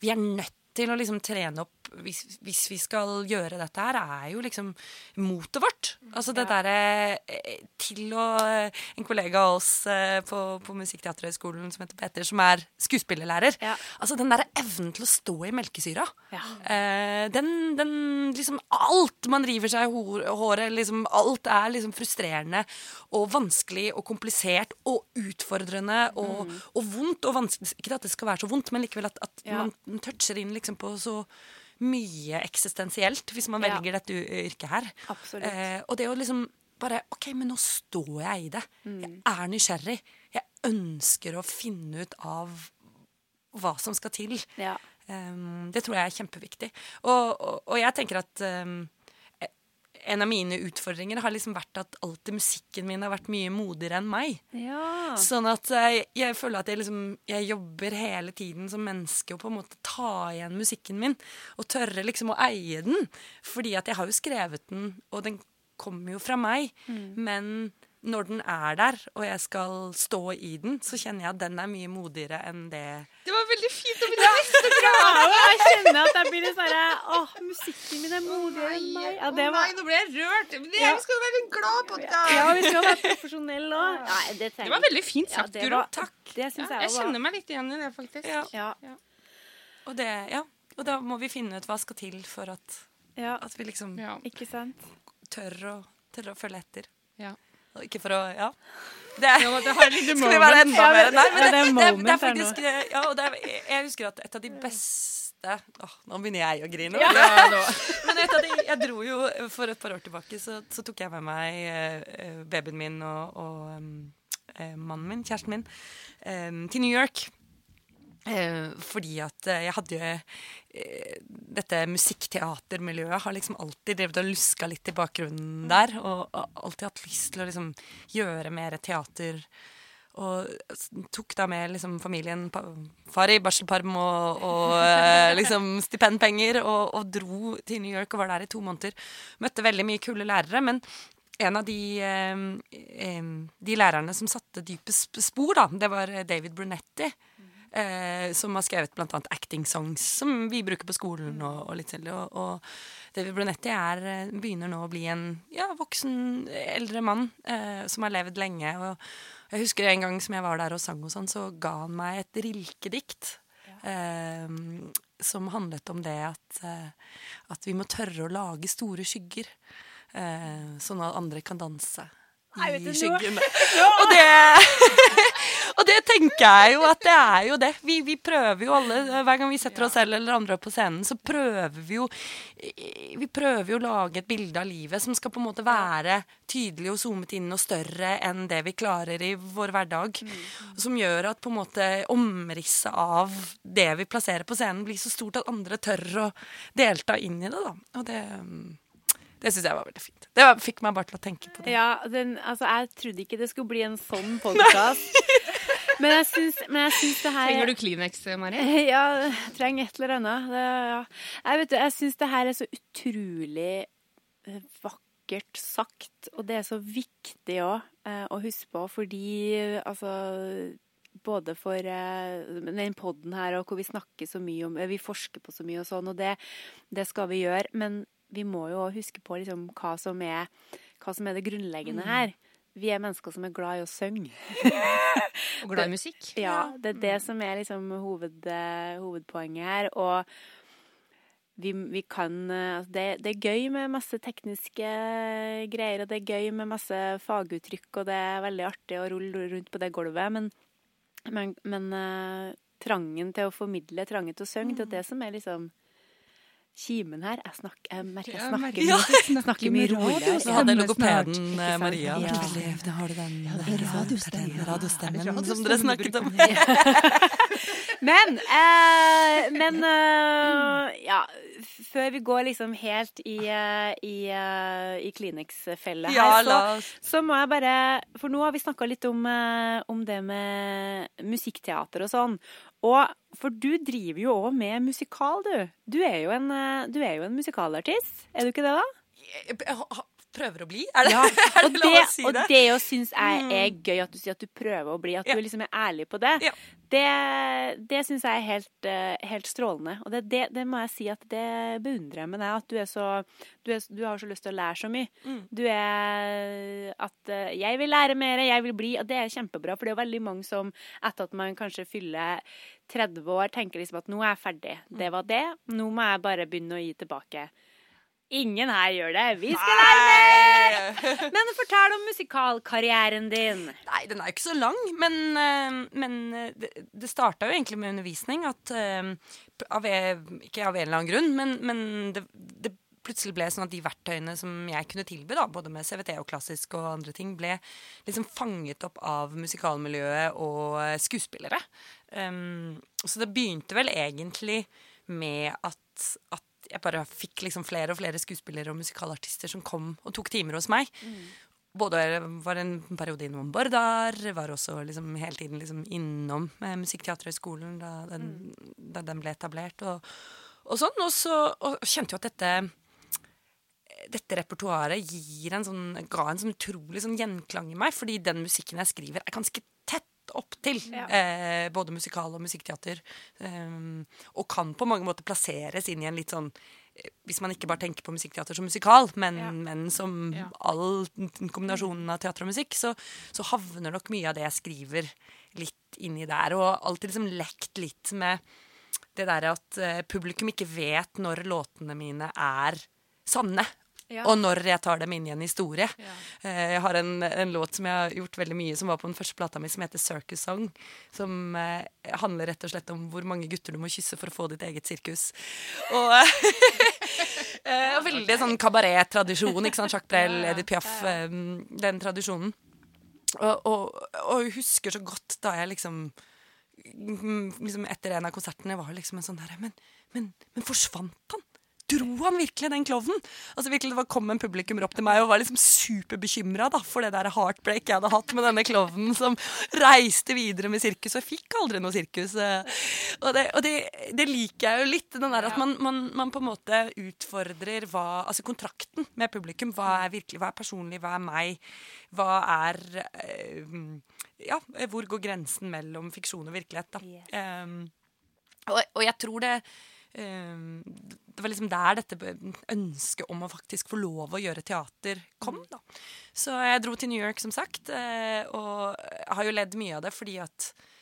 vi er nødt til å liksom trene opp hvis, hvis vi skal gjøre dette her, er jo liksom motet vårt. Altså det derre eh, til å En kollega av oss eh, på, på Musikkteaterhøgskolen som heter Peter, som er skuespillerlærer. Ja. Altså den derre evnen til å stå i melkesyra. Ja. Eh, den, den liksom Alt man river seg i håret, liksom alt er liksom frustrerende og vanskelig og komplisert og utfordrende og, og vondt og vanskelig. Ikke at det skal være så vondt, men likevel at, at Ja. man toucher inn liksom på så mye eksistensielt hvis man Ja. velger dette yrket her. Eh, og det å liksom bare OK, men nå står jeg i det. Jeg er nysgjerrig. Jeg ønsker å finne ut av hva som skal til. Ja. Um, det tror jeg er kjempeviktig. Og, og, og jeg tenker at um, en av mine utfordringer har liksom vært at alltid musikken min har vært mye modigere enn meg. ja. Sånn at jeg, jeg føler at jeg liksom Jeg jobber hele tiden som menneske og på en måte ta igjen musikken min. Og tørre liksom å eie den. Fordi at jeg har jo skrevet den, og den kommer jo fra meg. Men når den er der, og jeg skal stå i den, så kjenner jeg at den er mye modigere enn det Det var veldig fint å bli neste Ja, jeg kjenner at jeg blir litt sånn Åh, musikken min er modigere enn meg. Ja, det var Nei, nå ble jeg rørt. Men det Ja. Vi skal være glad på det. Ja, vi skal være profesjonelle òg. Det Det var veldig fint sagt, det Guro. var- Takk. Det syns Ja, jeg jeg kjenner meg litt igjen i det, faktisk. Ja. Ja. Og, det, ja. og da må vi finne ut hva skal til for at, ja. at vi liksom Ja. Ikke sant? tør, å, tør å følge etter. Ja. Ikke for å Ja. Det, Ja, det skal vi være enda mer Nei, men det, det det, er faktisk Ja, og det jeg husker at et av de beste Åh, Nå begynner jeg å grine. Ja. Men et av de, jeg dro jo for et par år tilbake, så, så tok jeg med meg eh, babyen min og, og um, eh, mannen min, kjæresten min, um, til New York. Eh, fordi at eh, jeg hadde jo eh, Dette musikkteatermiljøet har liksom alltid drevet og luska litt i bakgrunnen der. Og, alltid hatt lyst til å liksom gjøre mer teater. Og tok da med liksom familien, far i barselperm og, og liksom stipendpenger, og, og dro til New York og var der i to måneder. Møtte veldig mye kule lærere, men en av de, de lærerne som satte dypest spor, da, det var David Brunetti. Eh, som har skrevet annet acting songs, som vi bruker på skolen. Og, og litt selv. Og, og David Brunetti er, eh, begynner nå å bli en ja, voksen, eldre mann eh, som har levd lenge. Og jeg husker en gang som jeg var der og sang hos han, så ga han meg et rilkedikt. Eh, som handlet om det at, eh, at vi må tørre å lage store skygger. Eh, sånn at andre kan danse i skyggene. Og det Og det tenker jeg jo at det er jo det. Vi, vi prøver jo alle, hver gang vi setter oss selv eller andre opp på scenen, så prøver vi jo Vi prøver jo å lage et bilde av livet som skal på en måte være tydelig og zoomet inn og større enn det vi klarer i vår hverdag. Som gjør at på en måte omrisset av det vi plasserer på scenen, blir så stort at andre tør å delta inn i det, da. Og det det syns jeg var veldig fint. Det var, fikk meg bare til å tenke på det. Ja, den, altså, jeg trodde ikke det skulle bli en sånn podkast. Men jeg syns, men jeg syns det her Trenger du Kleenex, Mari? Ja, trenger et eller annet. Det, ja. Jeg, vet, du, jeg syns det her er så utrolig eh, vakkert sagt, og det er så viktig òg å huske på, fordi eh, altså både for eh, den poden her, og hvor vi snakker så mye om eh, Vi forsker på så mye og sånn, og det, det skal vi gjøre. Men vi må jo huske på liksom, hva, som er, hva som er det grunnleggende her. Vi er mennesker som er glad i å synge. Og glad i musikk? Ja, det er det som er liksom hoved, eh, hovedpoenget her. Og vi, vi kan eh, altså det, det er gøy med masse tekniske greier, og det er gøy med masse faguttrykk, og det er veldig artig å rulle rundt på det gulvet, men, men, men uh, trangen til å formidle, trangen til å synge, det er det som er liksom kimen her. Jeg, snak, jeg merker jeg Ja, snakker, merker- mye, snakker mye med roligere. radio, Så hadde logopeden eh. Maria vært Ja. veldig Har du den, det er radiostemmen. den radiostemmen Ja, som dere snakket om? Men, eh, men eh, ja Før vi går liksom helt i, eh, i, eh, i Kleenex-fella her, så, så må jeg bare For nå har vi snakka litt om, eh, om det med musikkteater og sånn. Og for du driver jo òg med musikal, du. Du er en, eh, du er jo en musikalartist. Er du ikke det, da? Jeg- jeg prøver å bli. Er det, Ja, er det lov å si det? Og det jo syns jeg er gøy at du sier at du prøver å bli, at Ja. du liksom er ærlig på det. Ja. Det, det syns jeg er helt, eh, helt strålende. Og det, det, det må jeg si at det beundrer jeg med deg. At du er så du, er, du har så lyst til å lære så mye. Mm. Du er at eh, jeg vil lære mer, jeg vil bli. Og det er kjempebra, for det er veldig mange som etter at man kanskje fyller 30 år, tenker liksom at nå er jeg ferdig. Mm. Det var det. Nå må jeg bare begynne å gi tilbake. Ingen her gjør det. Vi skal lære mer! Men fortell om musikalkarrieren din. Nei, den er jo ikke så lang, men, eh, men eh, det, det starta jo egentlig med undervisning. At eh, av, Ikke av en eller annen grunn, men, men det, det plutselig ble sånn at de verktøyene som jeg kunne tilby, da, både med CVT og klassisk og andre ting, ble liksom fanget opp av musikalmiljøet og skuespillere. Um, så det begynte vel egentlig med at, at jeg bare fikk liksom flere og flere skuespillere og musikalartister som kom og tok timer hos meg. Både var en periode innom Bordar, var også liksom hele tiden liksom innom eh, Musikkteaterhøgskolen da, den- da den ble etablert. Og, og sånn. Og så og kjente jo at dette dette repertoaret gir en sånn, ga en sånn utrolig sånn gjenklang i meg, fordi den musikken jeg skriver, er ganske opp til Ja. eh, både musikal og musikkteater. Um, og kan på mange måter plasseres inn i en litt sånn eh, Hvis man ikke bare tenker på musikkteater som musikal, men, Ja. men som Ja. all kombinasjonen av teater og musikk, så, så havner nok mye av det jeg skriver, litt inni der. Og alltid liksom lekt litt med det derre at eh, publikum ikke vet når låtene mine er sanne. Ja. Og når jeg tar dem inn i en historie. Ja. Eh, jeg har en, en låt som jeg har gjort veldig mye, som var på den første plata mi, som heter Circus Song. Som eh, handler rett og slett om hvor mange gutter du må kysse for å få ditt eget sirkus. Og eh, veldig sånn kabarettradisjon. Jacques Brel. Edith Piaf, eh, den tradisjonen. Og, og, husker så godt da jeg liksom mm, liksom Etter en av konsertene var liksom en sånn derre men, men, men forsvant han? Dro han virkelig den klovnen? Altså virkelig, Det var, kom en publikum opp til meg og var liksom superbekymra for det der heartbreak jeg hadde hatt med denne klovnen som reiste videre med sirkus, og fikk aldri noe sirkus. eh. Og det, og det, det liker jeg jo litt. Den der at man, man, man på en måte utfordrer hva Altså kontrakten med publikum. Hva er virkelig, hva er personlig, hva er meg? Hva er eh, Ja, hvor går grensen mellom fiksjon og virkelighet, da? Yes. Um, og, og jeg tror det Det var liksom der dette ønsket om å faktisk få lov å gjøre teater kom, da. Så jeg dro til New York, som sagt, eh, og har jo ledd mye av det fordi at eh,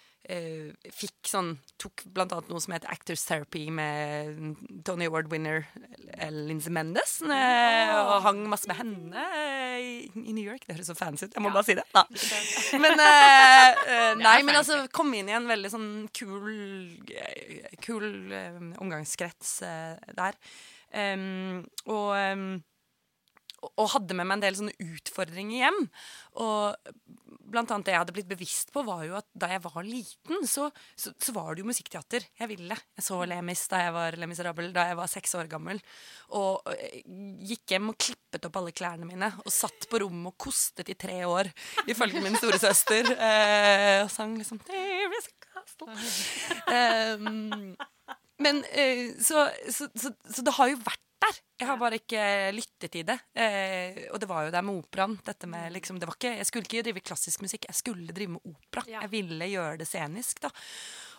fikk sånn Tok blant annet noe som heter Actors Therapy med Tony Award-winner Lindsay Mendes. eh, og hang masse med henne eh, i, i New York. Det høres så fancy ut. Jeg må bare si det. Da. Men eh, eh, Nei, men altså kom inn i en veldig sånn kul eh, Kul eh, omgangskrets eh, der. Um, og um, og hadde med meg en del sånne utfordringer hjem. Og blant annet det jeg hadde blitt bevisst på, var jo at da jeg var liten, så, så, så var det jo musikkteater jeg ville. Jeg så Lemis da jeg var Lemis Rabel, da jeg var seks år gammel. Og eh, gikk hjem og klippet opp alle klærne mine og satt på rommet og kostet i tre år, ifølge min storesøster. Eh, og sang liksom. Um, men eh, så, så, så, så det har jo vært der. Jeg har bare ikke lyttet i det. Eh, og det var jo der med operaen. Dette med liksom, det var ikke, jeg skulle ikke drive klassisk musikk, jeg skulle drive med opera. Ja. Jeg ville gjøre det scenisk. da.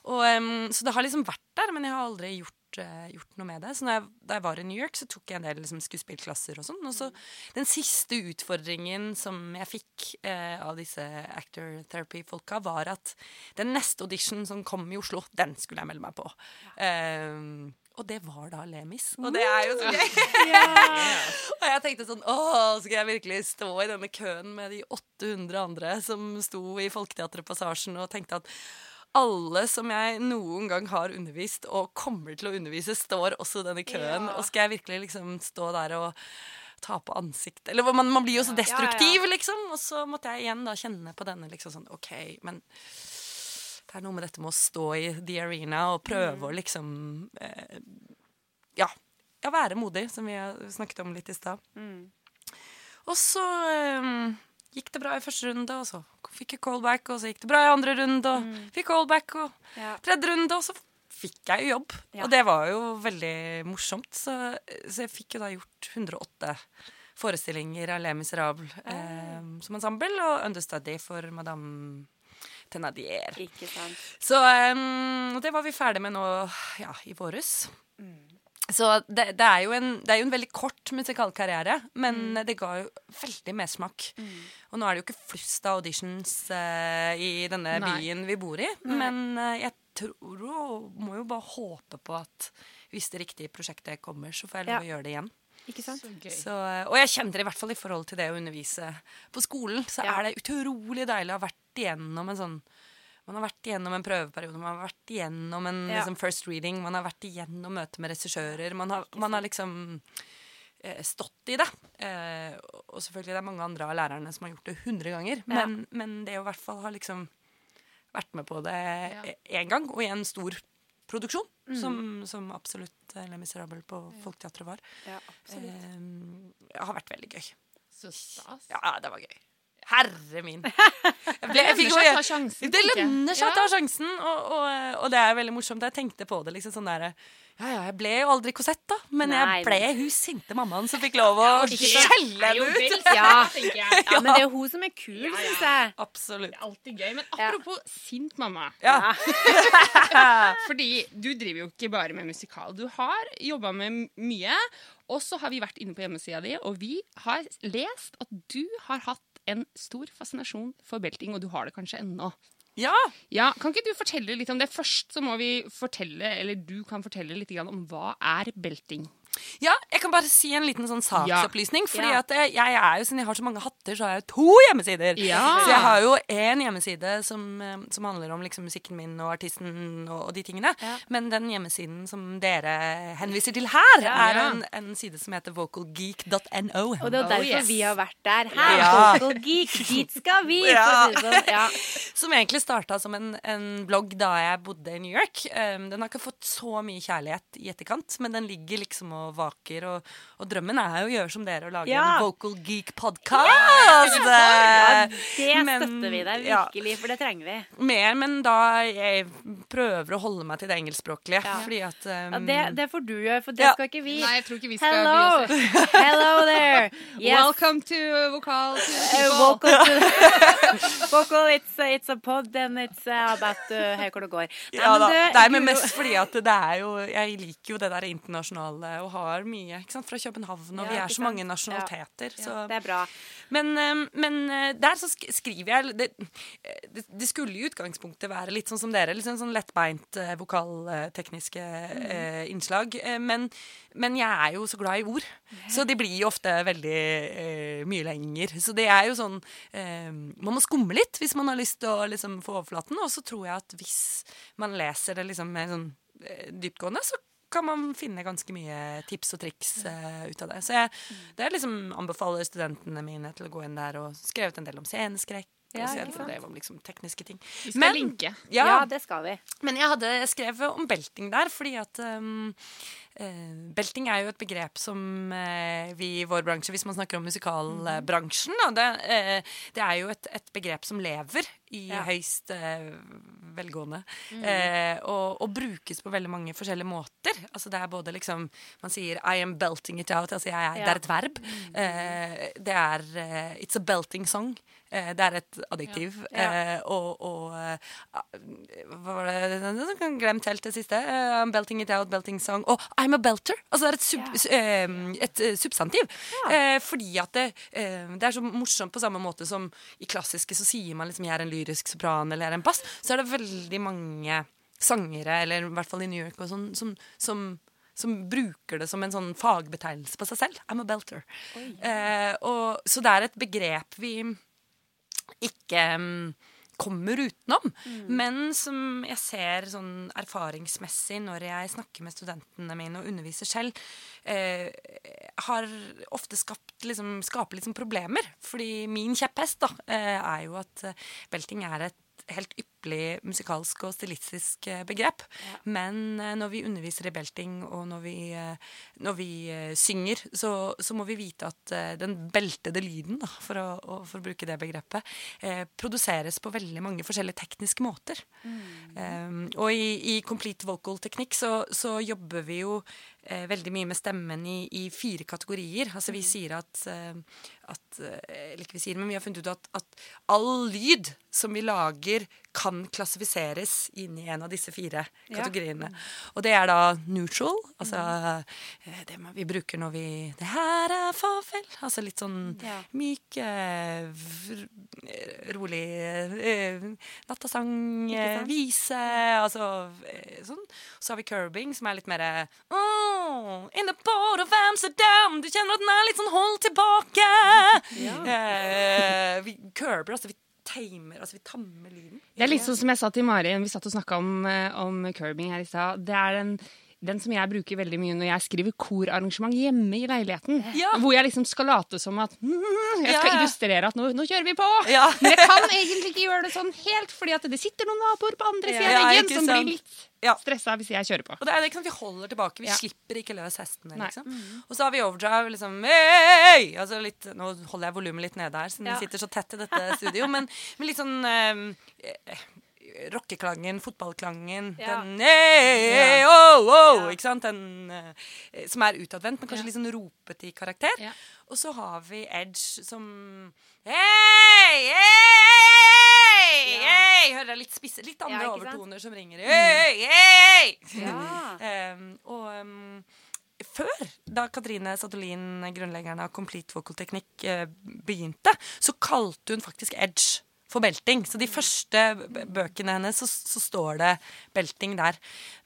Og, um, så det har liksom vært der, men jeg har aldri gjort, uh, gjort noe med det. Så når jeg, da jeg var i New York, så tok jeg en del liksom, skuespillklasser og sånn. Og så den siste utfordringen som jeg fikk eh, av disse actor therapy-folka, var at den neste audition som kom i Oslo, den skulle jeg melde meg på. Em, og det var da Lemis. Og det er jo så gøy! og jeg tenkte sånn Å, skal jeg virkelig stå i denne køen med de 800 andre som sto i Folketeatret Passasjen og tenkte at alle som jeg noen gang har undervist og kommer til å undervise, står også i denne køen. Yeah. Og skal jeg virkelig liksom stå der og ta på ansiktet Eller man, man blir jo så Ja, ja, ja. destruktiv, liksom. Og så måtte jeg igjen da kjenne på denne liksom sånn OK, men det er noe med dette med å stå i the arena og prøve å liksom eh, ja, ja, være modig, som vi snakket om litt i stad. Og så eh, gikk det bra i første runde, og så fikk jeg callback, og så gikk det bra i andre runde, og fikk callback, og Ja. tredje runde, og så fikk jeg jo jobb. Ja. Og det var jo veldig morsomt, så, så jeg fikk jo da gjort 108 forestillinger av Le Miserable eh, som ensemble, og understudy for Madame Thénardier. Ikke sant. Så um, det var vi ferdig med nå ja, i våres. Så det, det, er jo en, det er jo en veldig kort musikalkarriere, men det ga jo veldig mersmak. Og nå er det jo ikke flust av auditions uh, i denne Nei. byen vi bor i, men uh, jeg tror og må jo bare håpe på at hvis det riktige prosjektet kommer, så får jeg lov Ja. å gjøre det igjen. Ikke sant? Så gøy. Så, eh, og jeg kjenner i hvert fall i forhold til det å undervise på skolen, så Ja. er det utrolig deilig å ha vært igjennom en sånn man har vært igjennom en prøveperiode, man har vært igjennom en Ja. liksom, first reading, man har vært igjennom møte med regissører. Man har, man har liksom eh, stått i det. Eh, og selvfølgelig det er mange andre av lærerne som har gjort det hundre ganger. Ja. Men, men det å i hvert fall ha liksom vært med på det én gang, og i en stor produksjon, Mm. som, som absolutt eh, Les Misérables på Folketeatret var, Ja, eh, har vært veldig gøy. Så stas. Ja, det var gøy. Herre min. Jeg ble, jeg lønner seg å ta sjansen, Det lønner seg å ta sjansen, og, og, og det er veldig morsomt. Jeg tenkte på det liksom sånn derre Ja ja, jeg ble jo aldri Cosette, da, men Nei, jeg ble hun sinte mammaen som fikk lov å skjelle Det henne ut. Ja. Ja, men det er jo hun som er kul, Ja, ja. syns jeg. Absolutt. Det er alltid gøy. Men apropos sint mamma. Ja. Fordi du driver jo ikke bare med musikal. Du har jobba med mye. Og så har vi vært inne på hjemmesida di, og vi har lest at du har hatt en stor fascinasjon for belting, og du har det kanskje ennå. ja. Ja, Kan ikke du fortelle litt om det? Først så må vi fortelle, eller du kan fortelle litt om hva er belting. Ja, jeg kan bare si en liten sånn saksopplysning. Fordi Ja. at jeg, er jo, siden jeg har så mange hatter, så har jeg jo to hjemmesider. Ja. Så jeg har jo én hjemmeside som, eh, som handler om liksom musikken min og artisten og, og de tingene. Ja. Men den hjemmesiden som dere henviser til her, er Ja. en, en side som heter vocalgeek.no. Og det er derfor Oh, derfor yes. vi har vært der. Her, Ja. Vocal dit skal vi! Sånn. Ja. Som egentlig starta som en, en blogg da jeg bodde i New York. Um, den har ikke fått så mye kjærlighet i etterkant, men den ligger liksom og vaker. Og, og drømmen er jo å gjøre som dere og lage Ja. en Vocal Geek-podkast. Ja, det Men- støtter vi deg ja. virkelig, for det trenger vi. Mer, men da jeg prøver å holde meg til det engelskspråklige. Ja. Fordi at um, Ja, det, det får du gjøre, for det Ja. skal ikke vi. Nei, jeg tror ikke vi skal Hello! bli oss Hello there! Yes. Welcome to Vokal to Uh, vocal, to, vocal it's, it's a pod, and it's about uh, her hvor det går. Nei, ja, men Det er men mest fordi at det er jo Jeg liker jo det der internasjonale og har mye fra København, og vi er så mange nasjonaliteter. Så det er bra. Men, eh, men eh, der så skriver jeg det, det, det skulle i utgangspunktet være litt sånn som dere. Litt sånn, sånn lettbeint eh, vokaltekniske eh, innslag. Men, men jeg er jo så glad i ord, så de blir jo ofte veldig mye lenger. Så det er jo sånn Man må skumme litt hvis man har lyst til å liksom, få overflaten. Og så tror jeg at hvis man leser det liksom mer sånn dyptgående, så kan man finne ganske mye tips og triks uh, ut av det. Så jeg det er liksom anbefaler studentene mine til å gå inn der og skrevet en del om sceneskrekk. Ja, og del om liksom tekniske ting. Vi skal Men- linke. Ja, Ja, det skal vi. men jeg hadde skrevet om belting der, fordi at um, uh, Belting er jo et begrep som uh, vi i vår bransje, hvis man snakker om musikalbransjen, mm. det, uh, det er jo et, et begrep som lever i Ja. høyst eh, velgående. Eh, og, og brukes på veldig mange forskjellige måter. Altså det er både liksom Man sier 'I am belting it out'. Altså jeg, er- Det er et verb. Eh, det er 'It's a belting song'. Eh, det er et adjektiv. Ja. Eh, og, og eh, hva var det glemt helt det siste. I'm belting it out, belting song. Og I'm a belter. Altså det er et, sub, eh, et substantiv. Eh, fordi at det, det er så morsomt på samme måte som i klassiske så sier man liksom jeg er en lyrisk sopran eller jeg er en bass. Så er det veldig mange sangere, eller i hvert fall i New York, sånn, som, som som bruker det som en sånn fagbetegnelse på seg selv. I'm a belter. Eh, og, så det er et begrep vi ikke mm, kommer utenom, men som jeg ser sånn erfaringsmessig når jeg snakker med studentene mine og underviser selv, eh, har ofte skapt, liksom, skaper sånn problemer. Fordi min kjepphest da, eh, er jo at eh, belting er et helt ypperlig ypperlig musikalsk og stilistisk begrep. begrep. Men eh, når vi underviser i belting, og når vi, eh, når vi eh, synger, så, så må vi vite at eh, den beltede lyden, da, for, å, for å bruke det begrepet, eh, produseres på veldig mange forskjellige tekniske måter. Um, og i, i complete vocal teknikk så, så jobber vi jo eh, veldig mye med stemmen i, i fire kategorier. Altså vi sier at, eh, at eh, Eller ikke vi sier, men vi har funnet ut at, at all lyd som vi lager, kan klassifiseres inn i en av disse fire Ja. kategoriene. Og det er da neutral, altså eh, det vi bruker når vi Det her er farvel. Altså litt sånn Ja. myk, eh, eh, rolig nattasang, vise, altså sånn. Så har vi curbing, som er litt mer oh, In the port of Amsterdam, du kjenner at den er litt sånn holdt tilbake. Eh, vi curber, altså vi tamer, altså vi tammer lyden. Det er litt sånn som jeg sa til Mari vi satt og snakka om, eh, om curbing her i stad. Det er den, den som jeg bruker veldig mye når jeg skriver korarrangement hjemme i leiligheten. Ja. Hvor jeg liksom skal late som at mm, jeg skal Ja, illustrere at nå, nå kjører vi på! Ja. Men jeg kan egentlig ikke gjøre det sånn helt, fordi at det sitter noen naboer på andre sida Ja, av veggen som blir litt Ja. stressa hvis jeg kjører på. Og det er ikke sånn at Vi holder tilbake, vi slipper ikke løs hestene. Liksom. Og så har vi overdrive. liksom, hey! altså litt, Nå holder jeg volumet litt nede her, siden vi sitter så tett i dette studio. Men, men litt sånn eh, rockeklangen, fotballklangen, Ja. den hey, Ja. oh, oh, Ja. ikke sant? Den, eh, som er utadvendt, men kanskje Ja. litt sånn ropete i karakter. Ja. Og så har vi Edge som Hei, hei, Ja. hei! Hører jeg litt spisse, litt andre Ja, overtoner som ringer. Hei, hei! Ja. Um, og um, før, da Katrine Satolin, grunnleggeren av Complete Vocal Teknikk, eh, begynte, så kalte hun faktisk edge for belting. Så de første bøkene hennes, så, så står det belting der.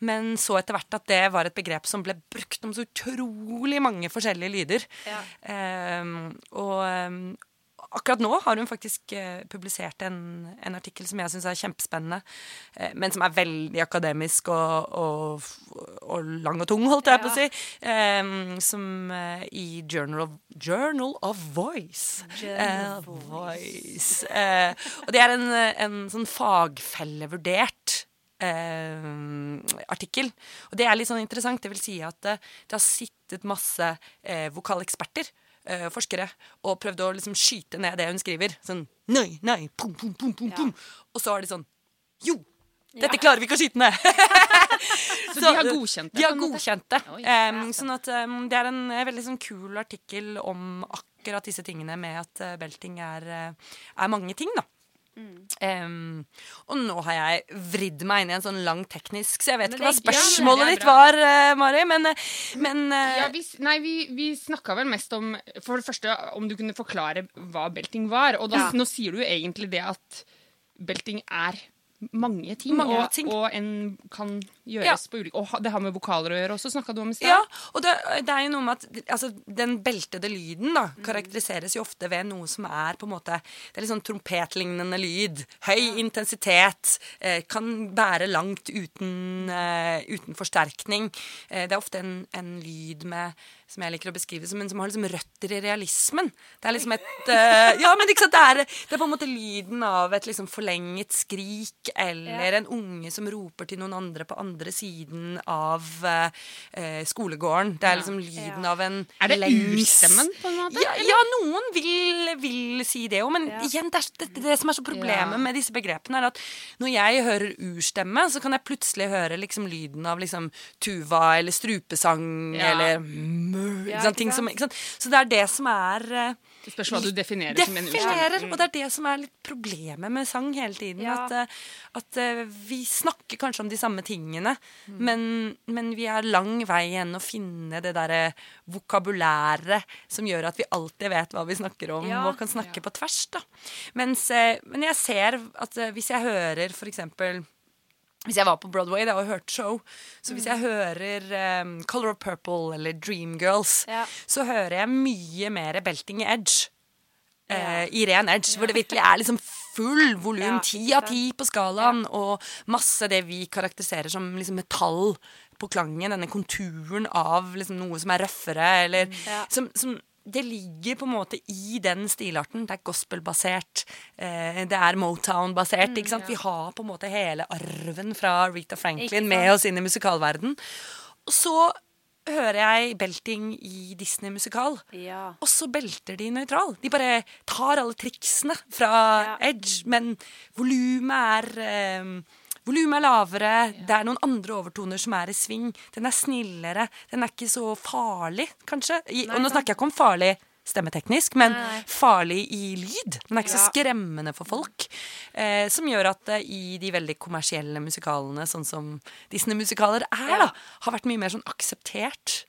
Men så etter hvert at det var et begrep som ble brukt om så utrolig mange forskjellige lyder. Ja. Um, og um, akkurat nå har hun faktisk eh, publisert en, en artikkel som jeg syns er kjempespennende, eh, men som er veldig akademisk og, og, og lang og tung, holdt jeg på å si, um, som eh, i Journal of, Journal of Voice. Journal Eh, voice. Eh, og det er en, en sånn fagfellevurdert eh, artikkel. Og det er litt sånn interessant. Det vil si at det, det har sittet masse eh, vokaleksperter, eh, forskere, og prøvd å liksom skyte ned det hun skriver. Sånn nei, nei, pum, pum, pum, pum, Ja. pum. Og så er de sånn jo! Dette klarer vi ikke å skyte ned! Så de har godkjent det? De har godkjent det. Oi, Em, sånn at um, Det er en veldig sånn kul artikkel om akkurat disse tingene med at uh, belting er, uh, er mange ting, da. Mm. Em, og nå har jeg vridd meg inn i en sånn lang teknisk, så jeg vet ikke hva spørsmålet ditt var, uh, Mari. Men, eh, men uh, Ja, vi, nei, vi, vi snakka vel mest om For det første om du kunne forklare hva belting var. Og da, Ja. nå sier du jo egentlig det at belting er mange ting. Mange og, ting. og en kan gjøres Ja. på ulike Og det har med vokaler å gjøre også, snakka du om i stad. Ja, og det, det er jo noe med at altså, den beltede lyden da, karakteriseres jo ofte ved noe som er på en måte Det er litt sånn trompetlignende lyd. Høy intensitet. Eh, kan bære langt uten, eh, uten forsterkning. Eh, det er ofte en, en lyd med som jeg liker å beskrive som en som har liksom røtter i realismen. Det er liksom et uh, Ja, men ikke sant, det er, det er på en måte lyden av et liksom forlenget skrik eller Ja. en unge som roper til noen andre på andre siden av eh, skolegården. Det er liksom lyden Ja. av en Er det urstemmen, på en måte? Ja, ja noen vil, vil si det òg, men Ja. igjen, det, er, det, det som er så problemet Ja. med disse begrepene, er at når jeg hører urstemme, så kan jeg plutselig høre liksom lyden av liksom tuva eller strupesang Ja. eller mø, ikke Ja, sant, ting som, ikke sant? Så det er det som er eh, Det spørs hva du definerer som en urstemme. og det er det som er litt problemet med sang hele tiden. Ja. At, eh, at eh, vi snakker kanskje om de samme tingene, Mm. men, men vi har lang vei igjen å finne det derre vokabulæret som gjør at vi alltid vet hva vi snakker om, Ja. og kan snakke på tvers. da. Mens, eh, men jeg ser at eh, hvis jeg hører for eksempel hvis jeg var på Broadway da, og hørte show, så hvis jeg hører um, Color of Purple eller Dreamgirls, Ja. så hører jeg mye mer belting edge. Ja. eh, I ren edge, hvor det virkelig er liksom full volum. Ti av ti på skalaen, og masse det vi karakteriserer som liksom metall på klangen. Denne konturen av liksom noe som er røffere, eller Mm. Som, som det ligger på en måte i den stilarten. Det er gospelbasert. Eh, det er Motown-basert. ikke sant? Vi har på en måte hele arven fra Rita Franklin med oss inn i musikalverden. Og så hører jeg belting i Disney-musikal. Ja. Og så belter de nøytral. De bare tar alle triksene fra Ja. Edge, men volumet er um, Volumet er lavere, det er noen andre overtoner som er i sving. Den er snillere, den er ikke så farlig, kanskje. I, og nå snakker jeg ikke om farlig stemmeteknisk, men farlig i lyd. Den er ikke så skremmende for folk. Eh, som gjør at eh, i de veldig kommersielle musikalene, sånn som Disney-musikaler er, da, har vært mye mer sånn akseptert.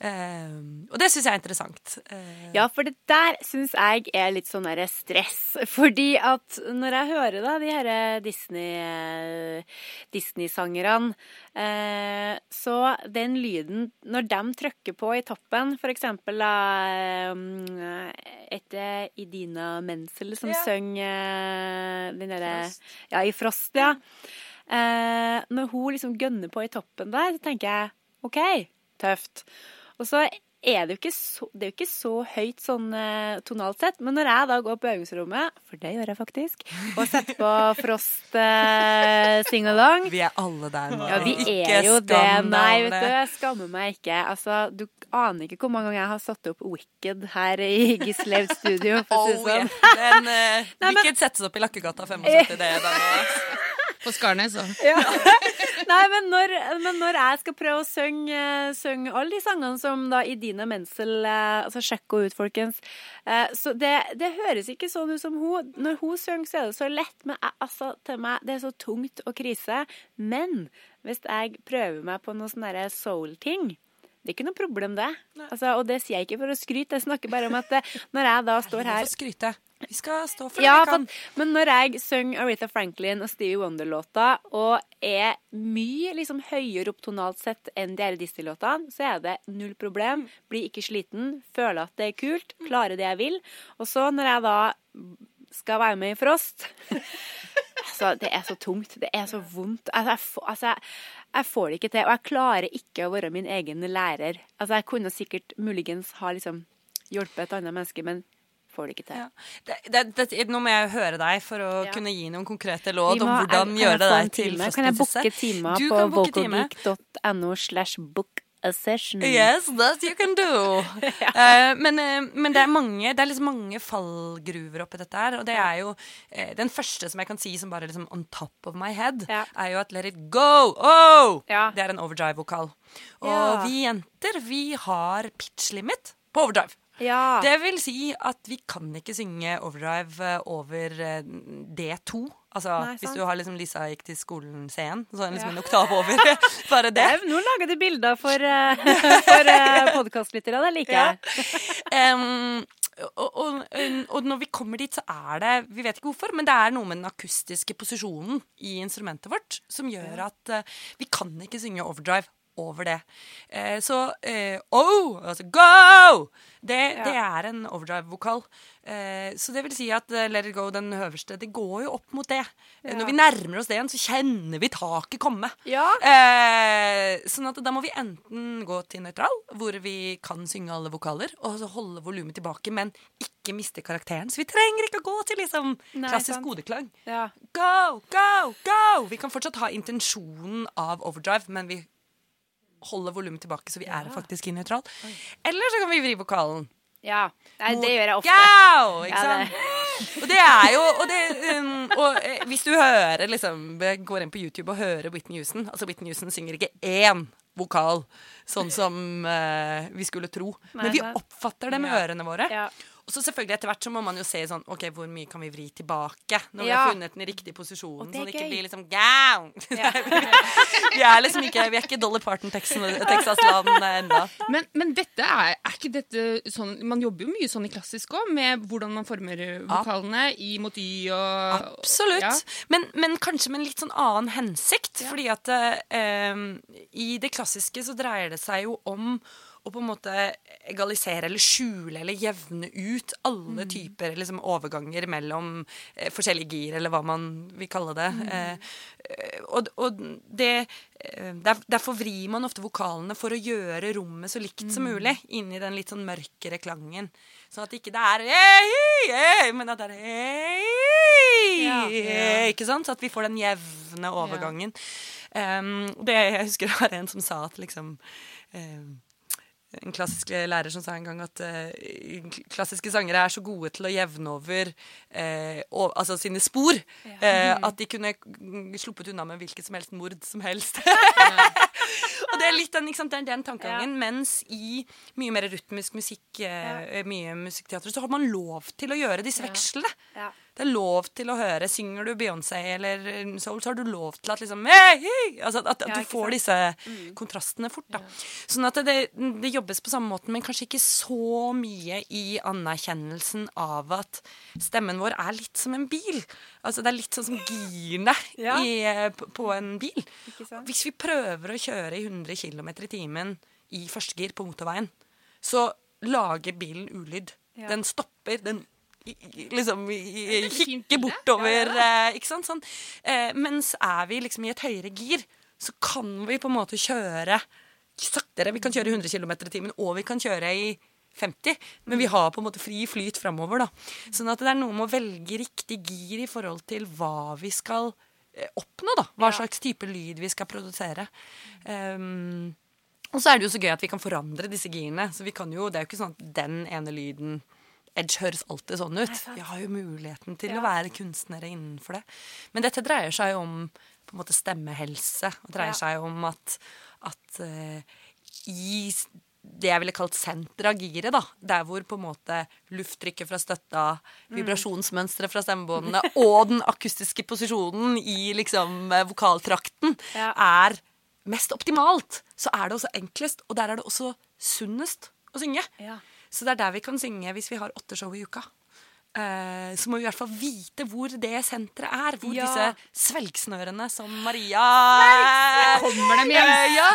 Eh, og det syns jeg er interessant. Uh, Ja, for det der syns jeg er litt sånn derre stress. Fordi at når jeg hører da de her Disney, eh, Disney-sangerne, eh, så den lyden Når de trykker på i toppen, eksempel eh, etter Idina Menzel som Ja. synger den derre Ja, i Frost, ja. Når hun liksom gønner på i toppen der, så tenker jeg OK, tøft. Og så er det jo ikke så, det er jo ikke så høyt sånn eh, tonalt sett, men når jeg da går på øvingsrommet, for det gjør jeg faktisk, og setter på Frost eh, sing-along Vi er alle der nå. ja, vi Ikke er jo det. Nei, vet du, jeg skammer meg ikke. Altså, du aner ikke hvor mange ganger jeg har satt opp Wicked her i Gislev studio, for Oh, yeah. sånn. Den eh, Nei, men- Wicked settes opp i Lakkegata 75, det er den. På Skarnes òg. Nei, men når, men når jeg skal prøve å synge, synge alle de sangene som da Idina Menzel eh, Altså, sjekk henne ut, folkens. Eh, så det, det høres ikke sånn ut som hun. Når hun synger, så er det så lett, men jeg, altså, til meg, det er så tungt og krise. Men hvis jeg prøver meg på noe sånn derre soul-ting det er ikke noe problem, det. Altså, og det sier jeg ikke for å skryte, jeg snakker bare om at eh, når jeg da står her skryte. Vi skal stå for ja, vi kan. for, men når jeg synger Aretha Franklin og Stevie Wonder-låta, og er mye liksom høyere opp tonalt sett enn de Disney-låtene, så er det null problem. Blir ikke sliten, føler at det er kult, klarer det jeg vil. Og så når jeg da skal være med i Frost Altså, det er så tungt. Det er så vondt. Altså, jeg, får- altså, jeg, jeg får det ikke til. Og jeg klarer ikke å være min egen lærer. Altså, jeg kunne sikkert muligens ha liksom hjulpet et annet menneske, men får det ikke til. Ja. Det, det, det, nå må jeg høre deg for å Ja. kunne gi noen konkrete råd må- om hvordan jeg gjøre det deg til time? Kan jeg booke timer på vocalgeek.no slash book a session? Yes, that you can do. Eh, men, uh, men det er mange Det er liksom mange fallgruver oppi dette her. Og det er jo uh, Den første som jeg kan si som bare liksom on top of my head, Ja. er jo at let it go! Oh! Ja. Det er en overdrive-vokal. Og Ja. vi jenter, vi har pitch limit på overdrive. Ja. Det vil si at vi kan ikke synge overdrive eh, over eh, D2. Altså Nei, hvis du har liksom Lisa gikk til skolen C1, så er det liksom Ja. en oktav over. Bare det. Eh, Nå lager du bilder for, uh, for podkastlyttere. Det liker Ja. Um, og, og, og når vi kommer dit, så er det Vi vet ikke hvorfor, men det er noe med den akustiske posisjonen i instrumentet vårt som gjør at uh, vi kan ikke synge overdrive over det. Eh, så eh, oh, altså go! Det, Ja. det er en overdrive-vokal. Eh, så det vil si at eh, Let it go, den høverste, det går jo opp mot det. Eh, Ja. Når vi nærmer oss det igjen, så kjenner vi taket komme. Ja. Eh, sånn at da må vi enten gå til nøytral, hvor vi kan synge alle vokaler, og så holde volumet tilbake, men ikke miste karakteren. Så vi trenger ikke å gå til liksom Nei, klassisk sant. kodeklang. Ja. Go, go, go! Vi kan fortsatt ha intensjonen av overdrive, men vi holder volumet tilbake, så vi er faktisk i nøytral. Eller så kan vi vri vokalen. ja. Nei, det gjør jeg ofte. Go! Ikke Ja, sant? Og det er jo Og, det, um, og eh, hvis du hører liksom går inn på YouTube og hører Whitney Houston Altså Whitney Houston synger ikke én vokal, sånn som eh, vi skulle tro. Men vi oppfatter det med ørene våre. Ja. Og så selvfølgelig etter hvert så må man jo se sånn OK, hvor mye kan vi vri tilbake når vi har funnet den riktige posisjonen, Og det er så den ikke gøy. blir liksom Gown! Ja. vi er liksom ikke Vi er ikke Dolly Parton Texas- Texas-land ennå. Men, men dette er, er ikke dette sånn Man jobber jo mye sånn i klassisk òg, med hvordan man former vokalene i mot y og Absolutt. Ja. Men, men kanskje med en litt sånn annen hensikt. Fordi at eh, i det klassiske så dreier det seg jo om å på en måte egalisere eller skjule eller jevne ut alle typer liksom, overganger mellom eh, forskjellige gir, eller hva man vil kalle det. Mm. eh, og, og det, eh, der, derfor vrir man ofte vokalene for å gjøre rommet så likt som mulig inni den litt sånn mørkere klangen. Sånn at ikke det er hey, hey, men at det er hey, Ja. Ikke sant? Så at vi får den jevne overgangen. Um, det jeg husker det var en som sa at liksom um, en klassisk lærer som sa en gang at uh, klassiske sangere er så gode til å jevne over uh, og, altså sine spor eh, at de kunne sluppet unna med hvilket som helst mord som helst. og det er litt den, ikke sant, det er den tankegangen. Mens i mye mer rytmisk musikk, eh, mye musikkteater, så har man lov til å gjøre disse vekslene. Ja. Det er lov til å høre. Synger du Beyoncé eller Soul, så har du lov til at liksom hey, hey, altså at, at Ja, du får disse kontrastene fort. da. Sånn at det, det jobbes på samme måten, men kanskje ikke så mye i anerkjennelsen av at stemmen vår er litt som en bil. Altså Det er litt sånn som girene Ja. i, på, på en bil. Hvis vi prøver å kjøre i 100 km i timen i førstegir på motorveien, så lager bilen ulyd. Ja. Den stopper. den liksom kikke bortover. eh, ikke sant? Sånn. Eh, mens er vi liksom i et høyere gir, så kan vi på en måte kjøre saktere. Vi kan kjøre i 100 km i timen, og vi kan kjøre i 50, men vi har på en måte fri flyt framover. da. Sånn at det er noe med å velge riktig gir i forhold til hva vi skal eh, oppnå. da. Hva slags type lyd vi skal produsere. Um, og så er det jo så gøy at vi kan forandre disse girene. Så vi kan jo, Det er jo ikke sånn at den ene lyden Edge høres alltid sånn ut. Vi har jo muligheten til Ja. å være kunstnere innenfor det. Men dette dreier seg jo om på en måte stemmehelse. Det dreier Ja. seg om at, at uh, i det jeg ville kalt senteret av giret, da, der hvor på en måte lufttrykket fra støtta, Mm. vibrasjonsmønsteret fra stemmebåndene og den akustiske posisjonen i liksom eh, vokaltrakten Ja. er mest optimalt, så er det også enklest, og der er det også sunnest å synge. Ja. Så det er der vi kan synge hvis vi har åtte show i uka. Eh, så må vi i hvert fall vite hvor det senteret er. Hvor Ja. disse svelgsnørene som Maria Kommer dem hjem? Ja,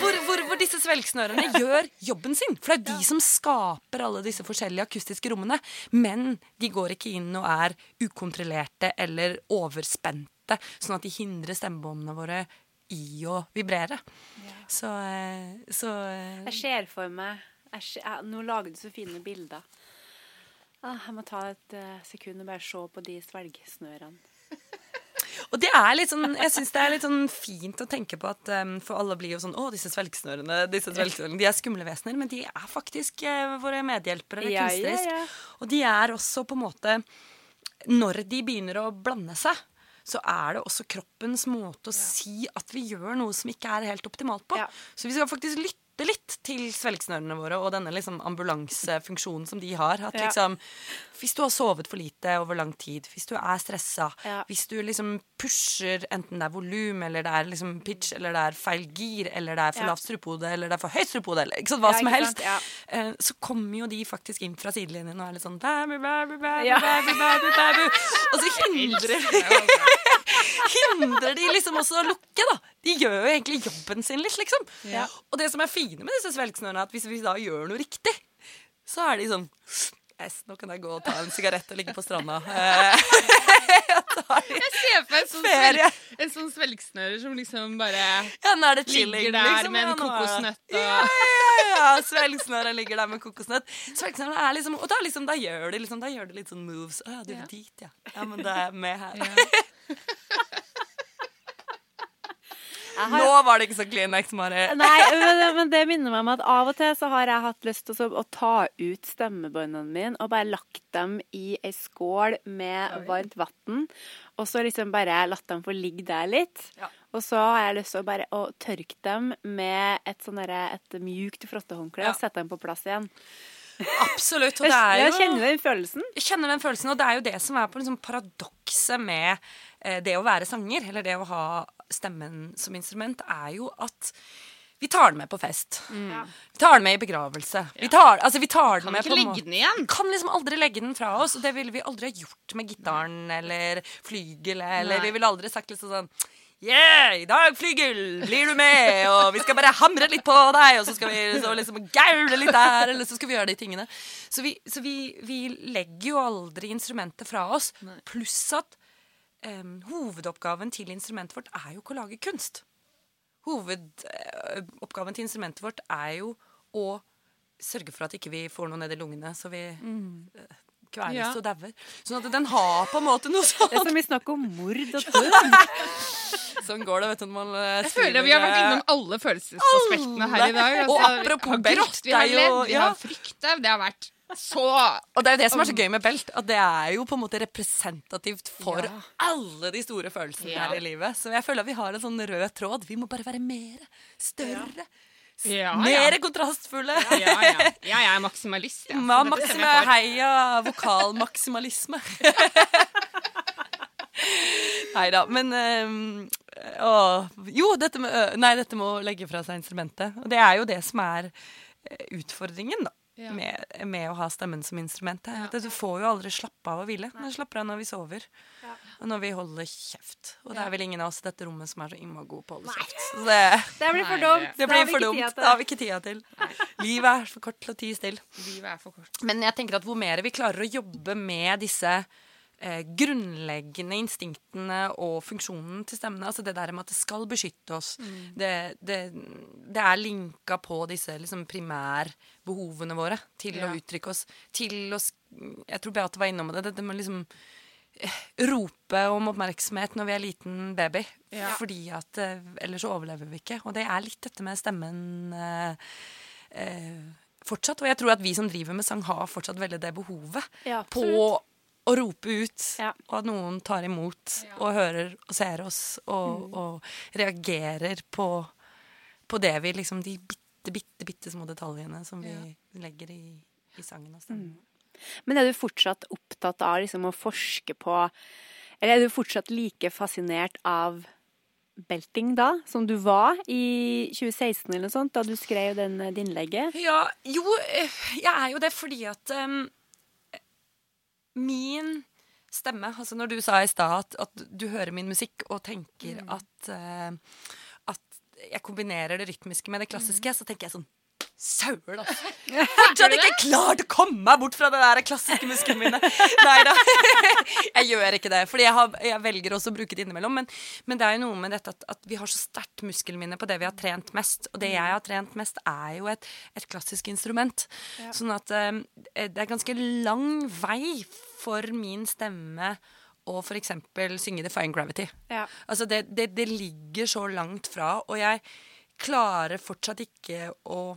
hvor, hvor, hvor disse svelgsnørene gjør jobben sin. For det er de som skaper alle disse forskjellige akustiske rommene. Men de går ikke inn og er ukontrollerte eller overspente, sånn at de hindrer stemmebåndene våre i å vibrere. Så, eh, så eh, Jeg ser for meg ser, Nå lager du så fine bilder. Ah, jeg må ta et uh, sekund og bare se på de svelgsnørene. Og det er litt sånn, jeg syns det er litt sånn fint å tenke på at um, For alle blir jo sånn Å, disse svelgsnørene, disse svelgsnørene, de er skumle vesener. Men de er faktisk uh, våre medhjelpere Ja, ja, kunstnerisk. ja. Og de er også på en måte Når de begynner å blande seg, så er det også kroppens måte å si at vi gjør noe som ikke er helt optimalt på. Ja. Så vi skal faktisk lytte litt til svelgsnørene våre og denne liksom ambulansefunksjonen som de har. At liksom Hvis du har sovet for lite over lang tid, hvis du er stressa, hvis du liksom pusher enten det er volum, eller det er liksom pitch, eller det er feil gir, eller det er for lavt strupehode, eller det er for høyt strupehode, eller ikke sant, hva som helst, eh, så kommer jo de faktisk inn fra sidelinjen og er litt sånn. Og så hindrer, hindrer de liksom også å lukke, da. De gjør jo egentlig jobben sin litt, liksom. Og det som er fine med disse svelgsnørene, at hvis vi da gjør noe riktig, så er de sånn Yes, nå kan jeg gå og ta en sigarett og ligge på stranda. Jeg ser for meg en sånn, Ferie. svelg, en sånn svelgsnøre som liksom bare Ja, chilling, ligger der liksom. med en kokosnøtt og Ja, ja, ja. Svelgsnøret ligger der med kokosnøtt. Svelgsnøret er liksom, og da, liksom, da gjør det liksom, da gjør det litt sånn moves. Å ja, du vil dit, ja. Ja, men da er jeg med her. Har- Nå var det ikke så Kleenex, Mari. Nei, men, men det minner meg om at av og til så har jeg hatt lyst til å, ta ut stemmebåndene mine og bare lagt dem i ei skål med varmt vann. Og så liksom bare latt dem få ligge der litt. Ja. Og så har jeg lyst til å bare å tørke dem med et, sånn derre- et mjukt frottehåndkle Ja. og sette dem på plass igjen. Absolutt. Og det er jo, Jeg kjenner den følelsen. Jeg kjenner den følelsen, og det er jo det som er på liksom paradokset med eh, det å være sanger, eller det å ha stemmen som instrument, er jo at vi tar den med på fest. Ja. Vi tar den med i begravelse. Vi tar, altså, vi tar den Kan med ikke på legge den igjen. Kan liksom aldri legge den fra oss, og det ville vi aldri ha gjort med gitaren eller flygelet, eller Nei. vi ville aldri sagt liksom sånn Yeah, i dag, flygel, blir du med? Og vi skal bare hamre litt på deg, og så skal vi så liksom gaule litt der, eller så skal vi gjøre de tingene. Så vi, så vi, vi legger jo aldri instrumentet fra oss. Pluss at em, hovedoppgaven til instrumentet vårt er jo ikke å lage kunst. Hovedoppgaven til instrumentet vårt er jo å sørge for at ikke vi får noe ned i lungene, så vi mm. kveles Ja. og dauer. Sånn at den har på en måte noe sånn. Det er så mye snakk om mord og død. Sånn går det, vet du. Når man eh, Jeg føler vi har vært innom alle følelsesaspektene her i dag. Og Altså, apropos vi har grått, vi har ledd, vi har frykta. Det har vært så Og det er jo det som er så gøy med belt, at det er jo på en måte representativt for Ja. alle de store følelsene Ja. her i livet. Så jeg føler at vi har en sånn rød tråd. Vi må bare være mer, større, Ja, mer ja. kontrastfulle. Ja, ja. Jeg er maksimalist. Ja. Ma Så maksime, stemmer jeg for. heia vokalmaksimalisme. Nei da, men ehm, å, Jo, dette med, nei, dette med å legge fra seg instrumentet. Og det er jo det som er eh, utfordringen, da. Ja. Med, med å ha stemmen som instrument. Ja. Du får jo aldri slappe av og hvile. Du slapper av når vi sover. Og når vi holder kjeft. Og det er vel ingen av oss i dette rommet som er så innmari gode på å holde kjeft. Så det, Det blir for dumt. det blir for dumt. Det har vi ikke tida til. Livet er for kort til å tie stille. Livet er for kort. Men jeg tenker at hvor mer vi klarer å jobbe med disse eh, grunnleggende instinktene og funksjonen til stemmene, altså det der med at det skal beskytte oss, det, det, det er linka på disse liksom, primærbehovene våre til Ja. å uttrykke oss, til å Jeg tror Beate var innom det, dette med liksom eh, rope om oppmerksomhet når vi er liten baby. Ja. Fordi at eh, ellers så overlever vi ikke. Og det er litt dette med stemmen eh, eh, fortsatt. Og jeg tror at vi som driver med sang, har fortsatt veldig det behovet Ja, på. Å rope ut, Ja. og at noen tar imot Ja. og hører og ser oss og, og reagerer på, på det vi liksom De bitte, bitte, bitte små detaljene som vi legger i, i sangen og stemmen. Men er du fortsatt opptatt av liksom å forske på Eller er du fortsatt like fascinert av belting da, som du var i 2016 eller noe sånt, da du skrev den, det innlegget? Ja, jo, eh, jeg er jo det fordi at em, min stemme Altså når du sa i stad at, du hører min musikk og tenker at uh, At jeg kombinerer det rytmiske med det klassiske, så tenker jeg sånn Søren, altså. Fortsatt ikke klart å komme meg bort fra det der klassiske musklene mine. Nei da. Jeg gjør ikke det, fordi jeg, har, jeg velger også å bruke det innimellom. Men, men det er jo noe med dette at, at vi har så sterkt muskelminne på det vi har trent mest. Og det jeg har trent mest, er jo et, et klassisk instrument. Sånn at um, det er ganske lang vei for min stemme å f.eks. synge Defying Gravity. Ja. Altså det, det, det ligger så langt fra, og jeg klarer fortsatt ikke å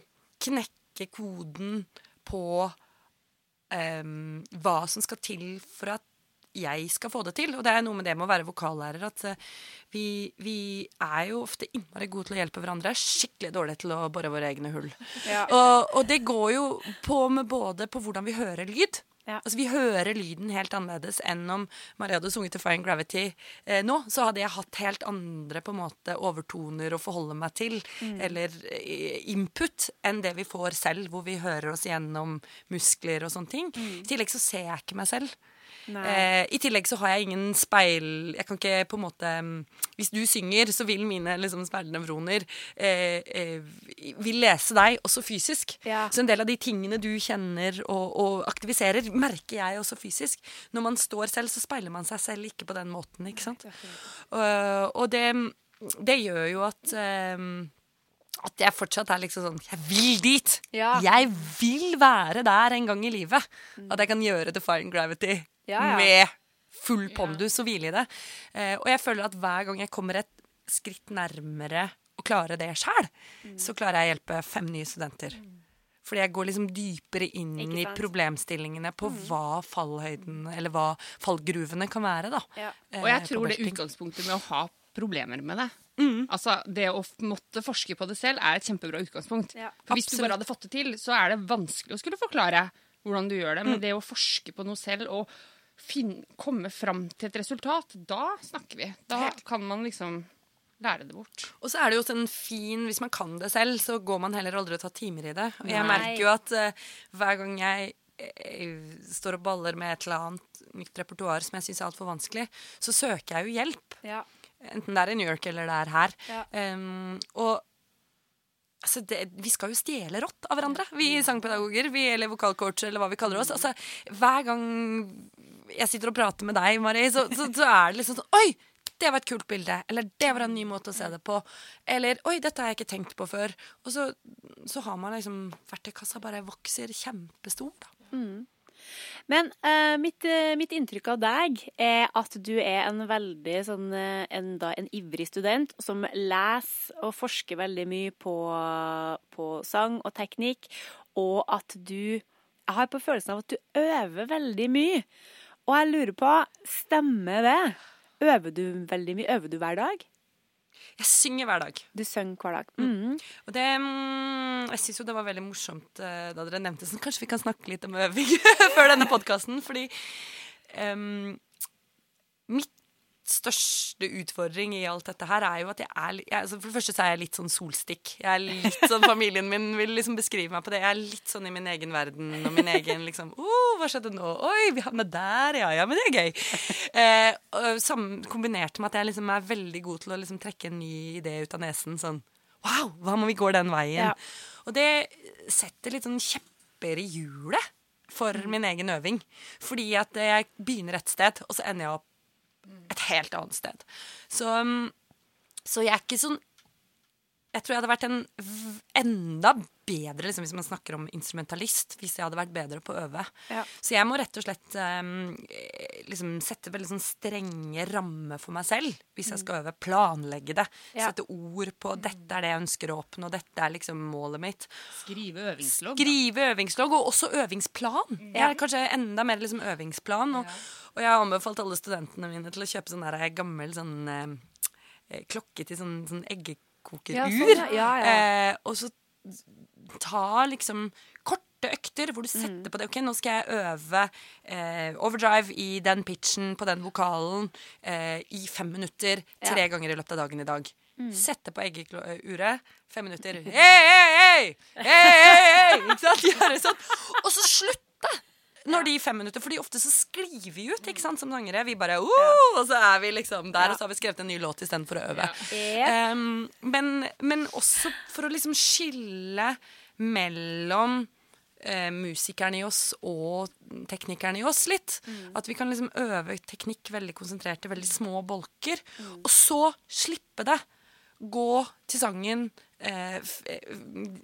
knekke koden på um, hva som skal til for at jeg skal få det til. Og det er noe med det med å være vokallærer at eh, vi, vi er jo ofte innmari gode til å hjelpe hverandre. Skikkelig dårlige til å bore våre egne hull. Ja. Og, og det går jo på med både på hvordan vi hører lyd. Ja. Altså Vi hører lyden helt annerledes enn om Maria hadde sunget Defying Gravity eh, nå. Så hadde jeg hatt helt andre på en måte overtoner å forholde meg til, eller eh, input, enn det vi får selv, hvor vi hører oss gjennom muskler og sånne ting. I tillegg så ser jeg ikke meg selv. Eh, I tillegg så har jeg ingen speil Jeg kan ikke på en måte mm, Hvis du synger, så vil mine liksom, speilnevroner eh, eh, Vil lese deg også fysisk. Ja. Så en del av de tingene du kjenner og, og aktiviserer, merker jeg også fysisk. Når man står selv, så speiler man seg selv ikke på den måten, ikke sant. Uh, og det, det gjør jo at um, at jeg fortsatt er liksom sånn Jeg vil dit! Ja. Jeg vil være der en gang i livet. At jeg kan gjøre Defying Gravity Ja, ja. med full pondus og hvile i det. Eh, og jeg føler at hver gang jeg kommer et skritt nærmere å klare det sjæl, Mm. så klarer jeg å hjelpe fem nye studenter. Fordi jeg går liksom dypere inn i? Mm. problemstillingene på hva fallhøyden, eller hva fallgruvene kan være, da. Ja. Og jeg Eh, tror det utgangspunktet med å ha problemer med det Mm. Altså, Det å måtte forske på det selv er et kjempebra utgangspunkt. Ja, For Hvis du bare hadde fått det til, så er det vanskelig å skulle forklare hvordan du gjør det. Mm. Men det å forske på noe selv og finne, komme fram til et resultat, da snakker vi. Da kan man liksom lære det bort. Og så er det jo sånn en fin Hvis man kan det selv, så går man heller aldri og tar timer i det. Og jeg Nei. merker jo at uh, hver gang jeg eh, står og baller med et eller annet nytt repertoar som jeg syns er altfor vanskelig, så søker jeg jo hjelp. Ja. Enten det er i New York eller det er her. Ja. Um, og altså det, vi skal jo stjele rått av hverandre, vi sangpedagoger vi, eller vokalcoacher eller hva vi kaller oss. Altså, hver gang jeg sitter og prater med deg, Mari, så, så, så er det liksom sånn Oi! Det var et kult bilde. Eller det var en ny måte å se det på. Eller oi, dette har jeg ikke tenkt på før. Og så, så har man liksom Verktøykassa bare vokser kjempestor, da. Men uh, mitt, uh, mitt inntrykk av deg er at du er en veldig sånn uh, en, en ivrig student som leser og forsker veldig mye på, på sang og teknikk, og at du Jeg har på følelsen av at du øver veldig mye. Og jeg lurer på, stemmer det? Øver du veldig mye? Øver du hver dag? Jeg synger hver dag. Du synger hver dag. Mhm. Og det mm, Jeg syns jo det var veldig morsomt eh, da dere nevnte sånn Kanskje vi kan snakke litt om øving før denne podkasten? Fordi um, mitt største utfordring i alt dette her er jo at jeg er jeg, altså For det første så er jeg litt sånn solstikk. Jeg er litt sånn, Familien min vil liksom beskrive meg på det. Jeg er litt sånn i min egen verden og min egen liksom oh, Hva skjedde nå? Oi, vi havna der, ja. Ja, men det er gøy. Eh, og sam, kombinert med at jeg liksom er veldig god til å liksom trekke en ny idé ut av nesen. Sånn Wow, hva om vi går den veien? Ja. Og det setter litt sånn kjepper i hjulet for min egen øving. Fordi at jeg begynner et sted, og så ender jeg opp et helt annet sted. Så, um, så jeg er ikke sånn Jeg tror jeg hadde vært en enda bedre, liksom, hvis man snakker om instrumentalist, hvis jeg hadde vært bedre på å øve. Ja. Så jeg må rett og slett um, liksom sette veldig sånn strenge rammer for meg selv hvis jeg skal øve. Planlegge det. Ja. Sette ord på 'dette er det jeg ønsker å oppnå', 'dette er liksom målet mitt'. Skrive øvingslogg. Skrive øvingslogg, og også øvingsplan. Jeg er kanskje enda mer liksom øvingsplan. Og, og jeg har anbefalt alle studentene mine til å kjøpe sånn der gammel sånn eh, klokke til sånn, sånn eggekokerur. Ja, sånn, ja. Ja. Eh, og så ta liksom korte økter hvor du Mm. setter på det. Ok, nå skal jeg øve eh, overdrive i den pitchen på den vokalen eh, i fem minutter tre ganger i løpet av dagen i dag. Mm. Sette på eggeuret. Fem minutter. Hei, hei, hei! Hei, hei, hei! Ikke sant? Gjøre sånn. Og så slutte! Når de fem minutter, fordi ofte så sklir vi ut ikke sant, som sangere. Vi bare oh, Og så er vi liksom der, og så har vi skrevet en ny låt istedenfor å øve. Um, men, men også for å liksom skille mellom eh, musikeren i oss og teknikeren i oss litt. At vi kan liksom øve teknikk veldig konsentrert i veldig små bolker, og så slippe det. Gå til sangen, eh, eh,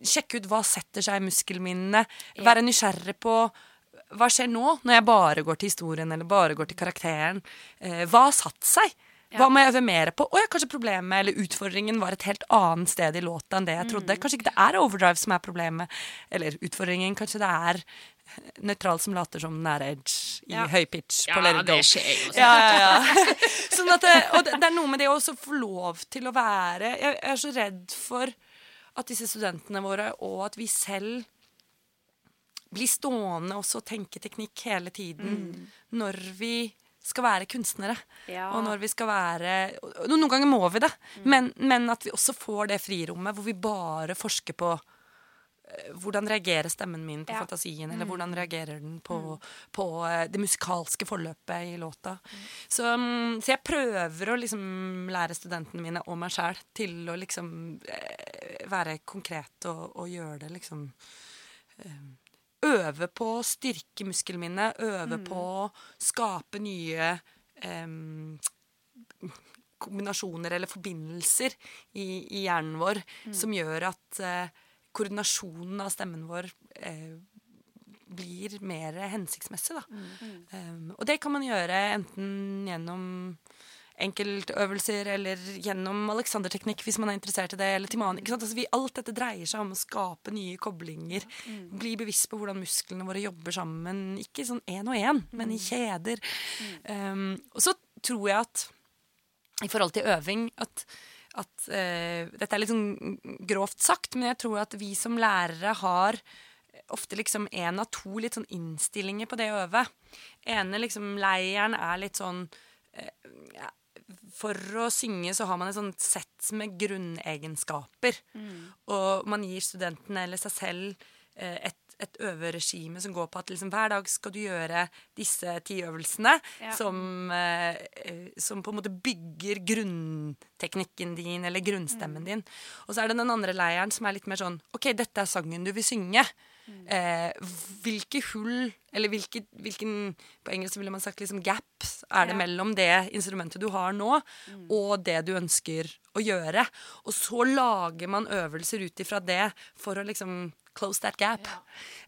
sjekke ut hva setter seg i muskelminnene, være nysgjerrig på hva skjer nå, når jeg bare går til historien eller bare går til karakteren? Eh, hva har satt seg? Hva må jeg øve mer på? Å ja, kanskje problemet eller utfordringen var et helt annet sted i låta enn det jeg trodde. Kanskje ikke det er overdrive som er problemet, eller utfordringen. Kanskje det er nøytral som later som er edge i Ja. høy pitch Ja, på Let It Go. det skjer jo Ja, ja, ja. Sånn at det, og det, det er noe med det å få lov til å være Jeg er så redd for at disse studentene våre, og at vi selv blir stående også og tenke teknikk hele tiden når vi skal være kunstnere. Ja. Og når vi skal være Noen ganger må vi det, men, men at vi også får det frirommet hvor vi bare forsker på eh, hvordan reagerer stemmen min på Ja. fantasien, eller hvordan reagerer den på, på eh, det musikalske forløpet i låta. Så, mm, så jeg prøver å liksom lære studentene mine og meg sjæl til å liksom eh, være konkret og, og gjøre det liksom Øve på å styrke muskelminnet, øve på å skape nye eh, kombinasjoner eller forbindelser i, i hjernen vår som gjør at eh, koordinasjonen av stemmen vår eh, blir mer hensiktsmessig. Da. Um, og det kan man gjøre enten gjennom enkeltøvelser eller gjennom Alexander-teknikk hvis man er interessert i det, eller sant? Altså, vi, alt dette dreier seg om å skape nye koblinger. Bli bevisst på hvordan musklene våre jobber sammen. Ikke sånn én og én, men i kjeder. Um, og så tror jeg at i forhold til øving at, at uh, Dette er litt sånn grovt sagt, men jeg tror at vi som lærere har ofte liksom én av to litt sånn innstillinger på det å øve. ene liksom leiren er litt sånn uh, For å synge så har man et sånt sett med grunnegenskaper. Og man gir studentene eller seg selv eh, et, et øveregime som går på at liksom, hver dag skal du gjøre disse ti øvelsene Ja. som, eh, eh, som på en måte bygger grunnteknikken din eller grunnstemmen din. Og så er det den andre leiren som er litt mer sånn OK, dette er sangen du vil synge. Eh, hvilke hull, eller hvilke, hvilken På engelsk ville man sagt liksom gaps er det Ja. mellom det instrumentet du har nå, og det du ønsker å gjøre. Og så lager man øvelser ut ifra det for å liksom close that gap.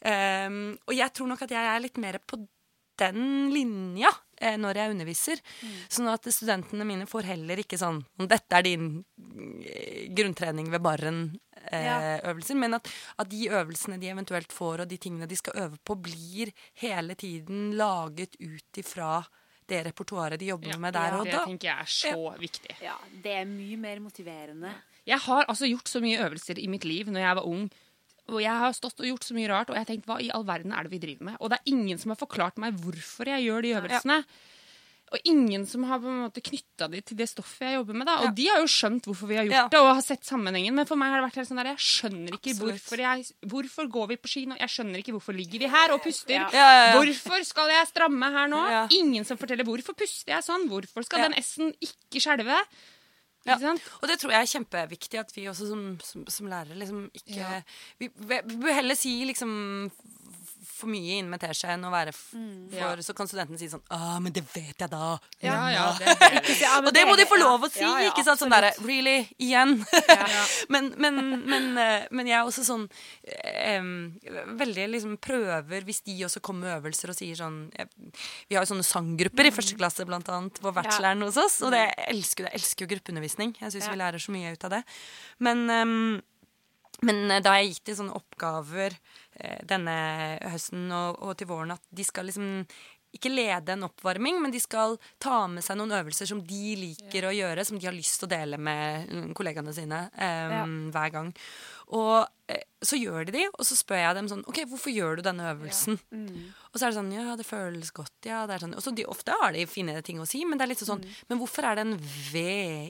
Um, og jeg tror nok at jeg er litt mer på den linja eh, når jeg underviser. Sånn at studentene mine får heller ikke sånn Dette er din eh, grunntrening ved barren-øvelser. men at, at de øvelsene de eventuelt får, og de tingene de skal øve på, blir hele tiden laget ut ifra det repertoaret de jobber med der og det tenker jeg er så viktig. Ja, det er mye mer motiverende. Jeg har altså gjort så mye øvelser i mitt liv når jeg var ung. Og jeg har stått og gjort så mye rart, og jeg har tenkt hva i all verden er det vi driver med? Og det er ingen som har forklart meg hvorfor jeg gjør de øvelsene. Og ingen som har på en måte knytta de til det stoffet jeg jobber med. da. Og Ja. de har jo skjønt hvorfor vi har gjort Ja. det, og har sett sammenhengen. Men for meg har det vært helt sånn der, jeg skjønner ikke hvorfor jeg Hvorfor går vi på ski nå? Jeg skjønner ikke hvorfor ligger vi her og puster. Ja. Ja, ja, ja. Hvorfor skal jeg stramme her nå? Ja. Ingen som forteller hvorfor puster jeg sånn. Hvorfor skal Ja. den S-en ikke skjelve? Ja. Og det tror jeg er kjempeviktig at vi også som, som, som lærere liksom ikke Ja. vi, vi bør heller si liksom for mye inn med teskje enn å være for Mm. for Så kan studenten si sånn ah, men det vet jeg da. Ja, ja, det, Ja, Og det må de få lov å si, Ja, ja, ikke sant? Sånn derre Really? Igjen? Men, men, men, eh, men jeg er også sånn um, Veldig liksom prøver, hvis de også kommer med øvelser og sier sånn jeg, Vi har jo sånne sanggrupper i første klasse, blant annet, på bacheloren hos oss. Og det, jeg elsker jeg elsker jo gruppeundervisning. Jeg syns Ja. vi lærer så mye ut av det. Men um, men eh, da har jeg gitt dem sånne oppgaver denne høsten og, og til våren at de skal liksom ikke lede en oppvarming, men de skal ta med seg noen øvelser som de liker å gjøre, som de har lyst til å dele med mm, kollegaene sine um, Ja. hver gang. Og eh, så gjør de de, og så spør jeg dem sånn OK, hvorfor gjør du denne øvelsen? Og så er det sånn Ja, det føles godt. Ja, det er sånn. Og så de, ofte har de fine ting å si, men det er litt sånn Men hvorfor er det en V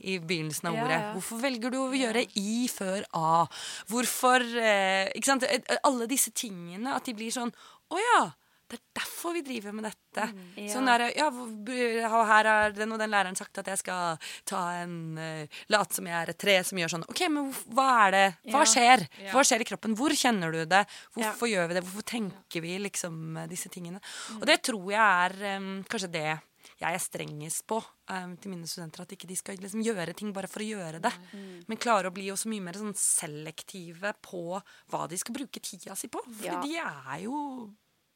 i begynnelsen av Ja, ordet? ja. Hvorfor velger du å gjøre I før A? Hvorfor eh, Ikke sant? Eh, Alle disse tingene. At de blir sånn Å ja! Det er derfor vi driver med dette. Ja. Sånn der, ja, her har den og den læreren sagt at jeg skal ta en uh, Late som jeg er et tre som gjør sånn. OK, men hva er det? Hva skjer? Ja. Hva skjer i kroppen? Hvor kjenner du det? Hvorfor gjør vi det? Hvorfor tenker vi liksom eh, disse tingene? Og det tror jeg er um, kanskje det jeg er strengest på um, til mine studenter. At ikke de skal liksom gjøre ting bare for å gjøre det. Men klare å bli også mye mer sånn selektive på hva de skal bruke tida si på. For Ja. de er jo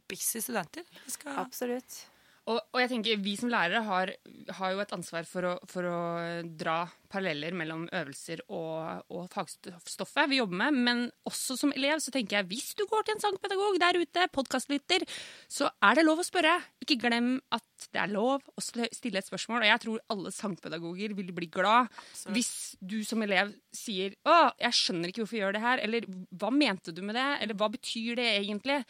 busy studenter. Skal Absolutt. Og, og jeg tenker vi som lærere har, har jo et ansvar for å, for å dra paralleller mellom øvelser og, og fagstoffet vi jobber med. Men også som elev så tenker jeg hvis du går til en sangpedagog der ute, podkastlytter, så er det lov å spørre. Ikke glem at det er lov å stille et spørsmål. Og jeg tror alle sangpedagoger vil bli glad hvis du som elev sier 'Å, jeg skjønner ikke hvorfor jeg gjør det her', eller 'Hva mente du med det', eller 'Hva betyr det egentlig'?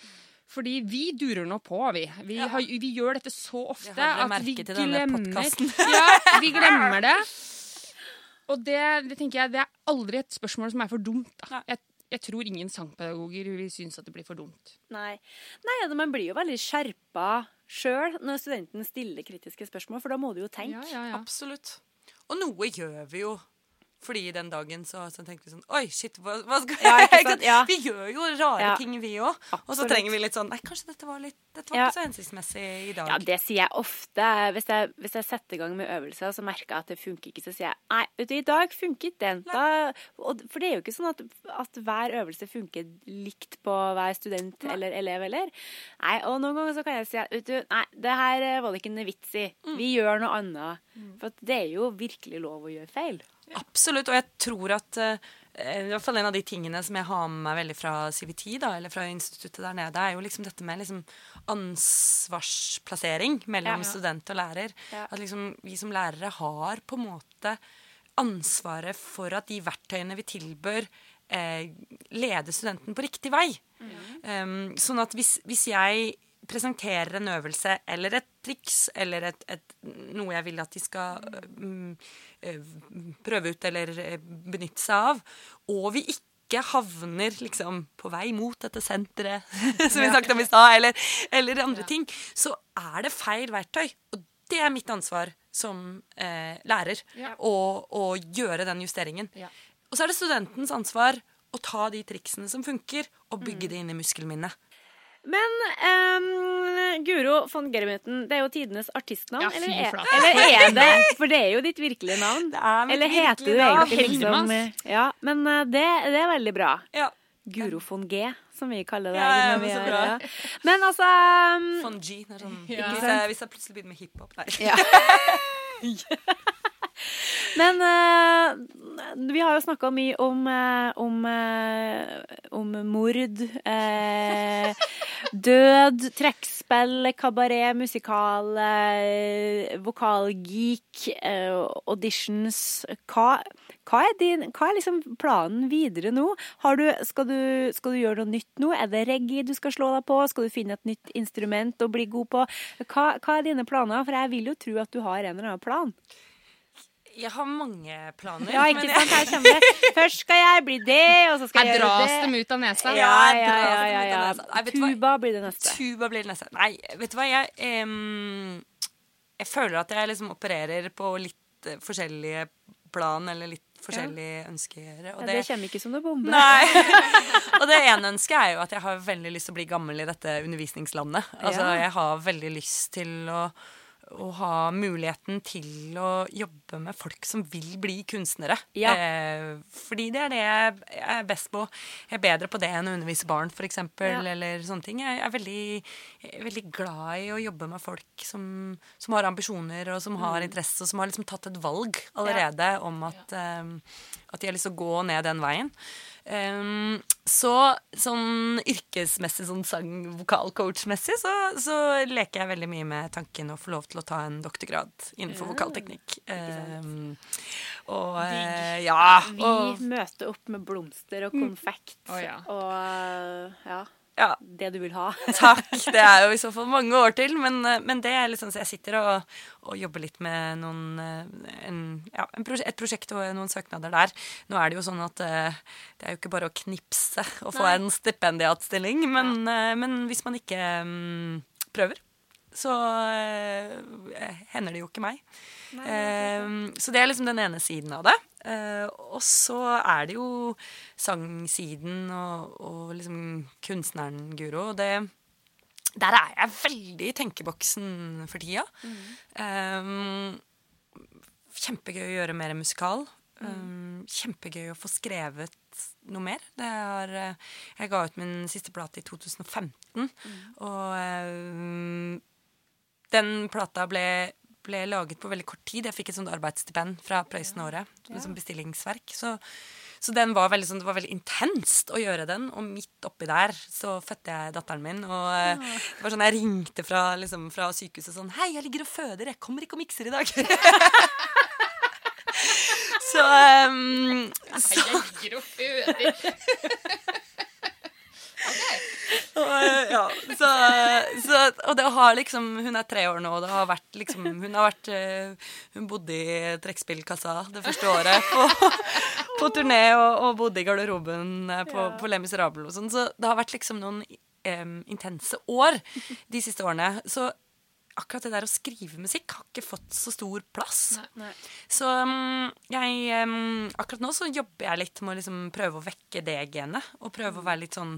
Fordi vi durer nå på, vi. Vi, har, vi gjør dette så ofte at vi glemmer. Ja, vi glemmer det. Og det, det tenker jeg, det er aldri et spørsmål som er for dumt. Da. Jeg, jeg tror ingen sangpedagoger vil synes at det blir for dumt. Nei. Nei, man blir jo veldig skjerpa sjøl når studenten stiller kritiske spørsmål, for da må du jo tenke. Ja, ja, ja. Absolutt. Og noe gjør vi jo. Fordi den dagen så, så tenkte vi sånn Oi, shit, hva, hva skal Ja, ikke sant? Ja. Vi gjør jo rare Ja. ting, vi òg. Og så trenger vi litt sånn Nei, kanskje dette var litt Dette var Ja. ikke så hensiktsmessig i dag. Ja, det sier jeg ofte. Hvis jeg, hvis jeg setter i gang med øvelser, så merker jeg at det funker ikke, så sier jeg nei, vet du, i dag funket den. Da, og, for det er jo ikke sånn at, at hver øvelse funker likt på hver student eller elev heller. Nei, og noen ganger så kan jeg si vet du, nei, det her var det ikke noe vits i. Vi gjør noe annet. For at det er jo virkelig lov å gjøre feil. Absolutt. Og jeg tror at eh, i hvert fall en av de tingene som jeg har med meg veldig fra CVT, da, eller fra instituttet der nede, er jo liksom dette med liksom ansvarsplassering mellom Ja. student og lærer. Ja. At liksom vi som lærere har på en måte ansvaret for at de verktøyene vi tilbør, eh, leder studenten på riktig vei. Um, sånn at hvis, hvis jeg presenterer en øvelse eller et triks eller et, et, noe jeg vil at de skal mm, eh, prøve ut eller eh, benytte seg av, og vi ikke havner liksom på vei mot dette senteret, som vi snakket om i stad, eller, eller andre ting, så er det feil verktøy. Og det er mitt ansvar som eh, lærer Ja. å, å gjøre den justeringen. Ja. Og så er det studentens ansvar å ta de triksene som funker, og bygge det inn i muskelminnet. Men ehm, Guro von Germuten, det er jo tidenes artistnavn. Ja, eller, er, eller er det For det er jo ditt virkelige navn. Det er mitt eller heter du egentlig liksom Ja, men eh, det, det er veldig bra. Ja. Guro von G, som vi kaller det. Ja, ja, men så bra. ja. Men altså um, Von G. Sånn, Ja. hvis, jeg, hvis jeg plutselig begynner med hiphop. Nei. Ja. Men uh, vi har jo snakka mye om, eh, om, eh, om mord, eh, død, trekkspill, kabaret, musikal, eh, vokalgeek, eh, auditions. Hva, hva, er din, hva er liksom planen videre nå? Du, skal, du, skal du gjøre noe nytt nå? Er det reggae du skal slå deg på? Skal du finne et nytt instrument å bli god på? Hva, hva er dine planer? For jeg vil jo tro at du har en eller annen plan. Jeg har mange planer. Ja, ikke sant? Her kommer det. Først skal jeg bli det, og så skal jeg, jeg gjøre dras dem ut av nesa. Ja, ja, ja, ja, ja. Nei? Tuba blir det neste. Tuba blir det neste. Nei, vet du hva, jeg um, Jeg føler at jeg liksom opererer på litt eh, forskjellige plan, eller litt forskjellige ønsker. Og Ja, det kommer ikke som noe bombe. Nei. og det ene ønsket er jo at jeg har veldig lyst til å bli gammel i dette undervisningslandet. Altså, Ja. Jeg har veldig lyst til å, å ha muligheten til å jobbe med folk som vil bli kunstnere. Ja. Eh, fordi det er det jeg er best på. Jeg er bedre på det enn å undervise barn, f.eks. Ja. Eller sånne ting. Jeg er veldig, jeg er veldig glad i å jobbe med folk som, som har ambisjoner, og som Mm. har interesse, og som har liksom tatt et valg allerede om at, eh, at de har lyst til å gå ned den veien. Um, så sånn yrkesmessig, sånn sang-vokal-coach-messig, så, så leker jeg veldig mye med tanken å få lov til å ta en doktorgrad innenfor vokalteknikk. Um, og uh, ja. Vi Og, møter opp med blomster og konfekt Å, ja. og uh, ja, ja. det du vil ha. Takk. Det er jo i så fall mange år til, men, eh, men det er liksom så jeg sitter og, og jobber litt med noen eh, en, ja, et prosjekt og noen søknader der. Nå er det jo sånn at eh, det er jo ikke bare å knipse og få Nei. en stipendiatstilling, men, men hvis man ikke mm, prøver, så hender det jo ikke meg. Eh, så det er liksom den ene siden av det. Og så er det jo sangsiden og, og liksom kunstneren Guro. Og det, der er jeg veldig i tenkeboksen for tida. Eh, kjempegøy å gjøre mer musikal. Um, kjempegøy å få skrevet noe mer. Det har, eh, jeg ga ut min siste plate i 2015, og um, den plata ble, ble laget på veldig kort tid. Jeg fikk et sånt arbeidsstipend fra Prøysen-året som bestillingsverk. Så, så den var veldig, sånn, det var veldig intenst å gjøre den, og midt oppi der så fødte jeg datteren min. Og ja. det var sånn jeg ringte fra, liksom, fra sykehuset sånn Hei, jeg ligger og føder, jeg kommer ikke og mikser i dag. så, um, så Jeg ligger og føder. Og, eh, ja, så, så, og det har liksom Hun er tre år nå, og det har vært liksom Hun har vært eh, Hun bodde i trekkspillkassa det første året på, på turné og, og bodde i garderoben på, på, på Les Miserables og sånn. Så det har vært liksom noen um, intense år de siste årene. Så akkurat det der å skrive musikk har ikke fått så stor plass. Nei. Så um, jeg um, Akkurat nå så jobber jeg litt med å liksom prøve å vekke det genet. Og prøve å være litt sånn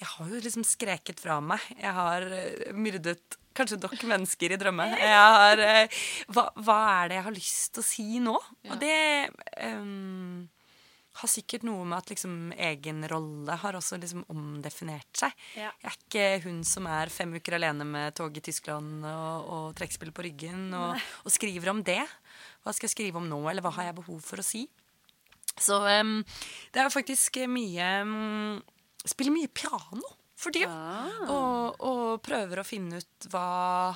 Jeg har jo liksom skreket fra meg. Jeg har eh, myrdet kanskje dere mennesker i drømme. Jeg har eh, hva, hva er det jeg har lyst til å si nå? Og det um, har sikkert noe med at liksom egen rolle har også liksom omdefinert seg. Ja. Jeg er ikke hun som er fem uker alene med tog i Tyskland og, og trekkspill på ryggen og, og skriver om det. Hva skal jeg skrive om nå, eller hva har jeg behov for å si? Så um, det er faktisk mye um, Spiller mye piano for tida. Ah. Og, og prøver å finne ut hva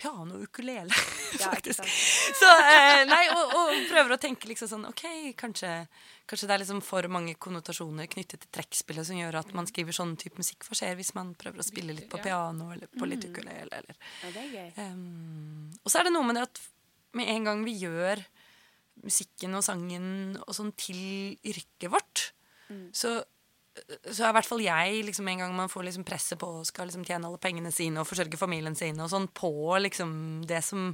Piano og ukulele, faktisk. Ja, Så, eh, nei, og, og prøver å tenke liksom sånn OK, kanskje, kanskje det er liksom for mange konnotasjoner knyttet til trekkspillet som gjør at man skriver sånn type musikk. Hva skjer hvis man prøver å spille litt på piano eller på litt ukulele? Eller. Ja, det er gøy. Um, og så er det noe med det at med en gang vi gjør musikken og sangen og sånn til yrket vårt, så, så er i hvert fall jeg, liksom, en gang man får liksom presset på og skal liksom tjene alle pengene sine og forsørge familien sine og sånn på liksom det som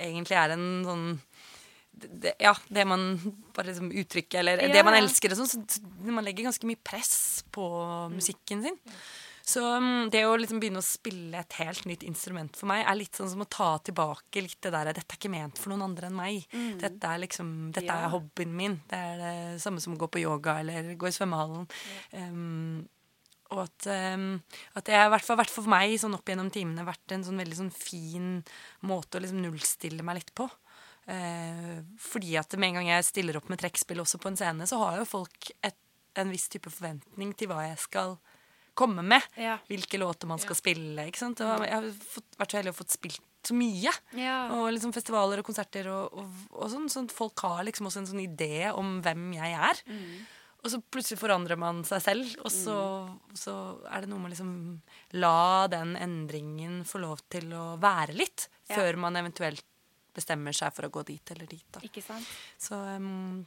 egentlig er en sånn det, ja, det man bare liksom uttrykker, eller Ja, det man elsker og sånn. Så man legger ganske mye press på musikken sin. Så mm, det å liksom begynne å spille et helt nytt instrument for meg, er litt sånn som å ta tilbake litt det der Dette er ikke ment for noen andre enn meg. Dette er liksom Dette Ja. er hobbyen min. Det er det samme som å gå på yoga eller gå i svømmehallen. Um, og at, um, at det har hvert fall for meg sånn opp gjennom timene vært en sånn veldig sånn fin måte å liksom nullstille meg litt på. Uh, fordi at med en gang jeg stiller opp med trekkspill også på en scene, så har jo folk et, en viss type forventning til hva jeg skal komme med. Ja. Hvilke låter man skal spille. ikke sant? Og jeg har fått, vært så heldig å fått spilt så mye. Ja. Og liksom festivaler og konserter og, og, og sånn. Sånn folk har liksom også en sånn idé om hvem jeg er. Og så plutselig forandrer man seg selv, og så, så er det noe med liksom La den endringen få lov til å være litt, Ja. før man eventuelt bestemmer seg for å gå dit eller dit. Da. Ikke sant? Så, um,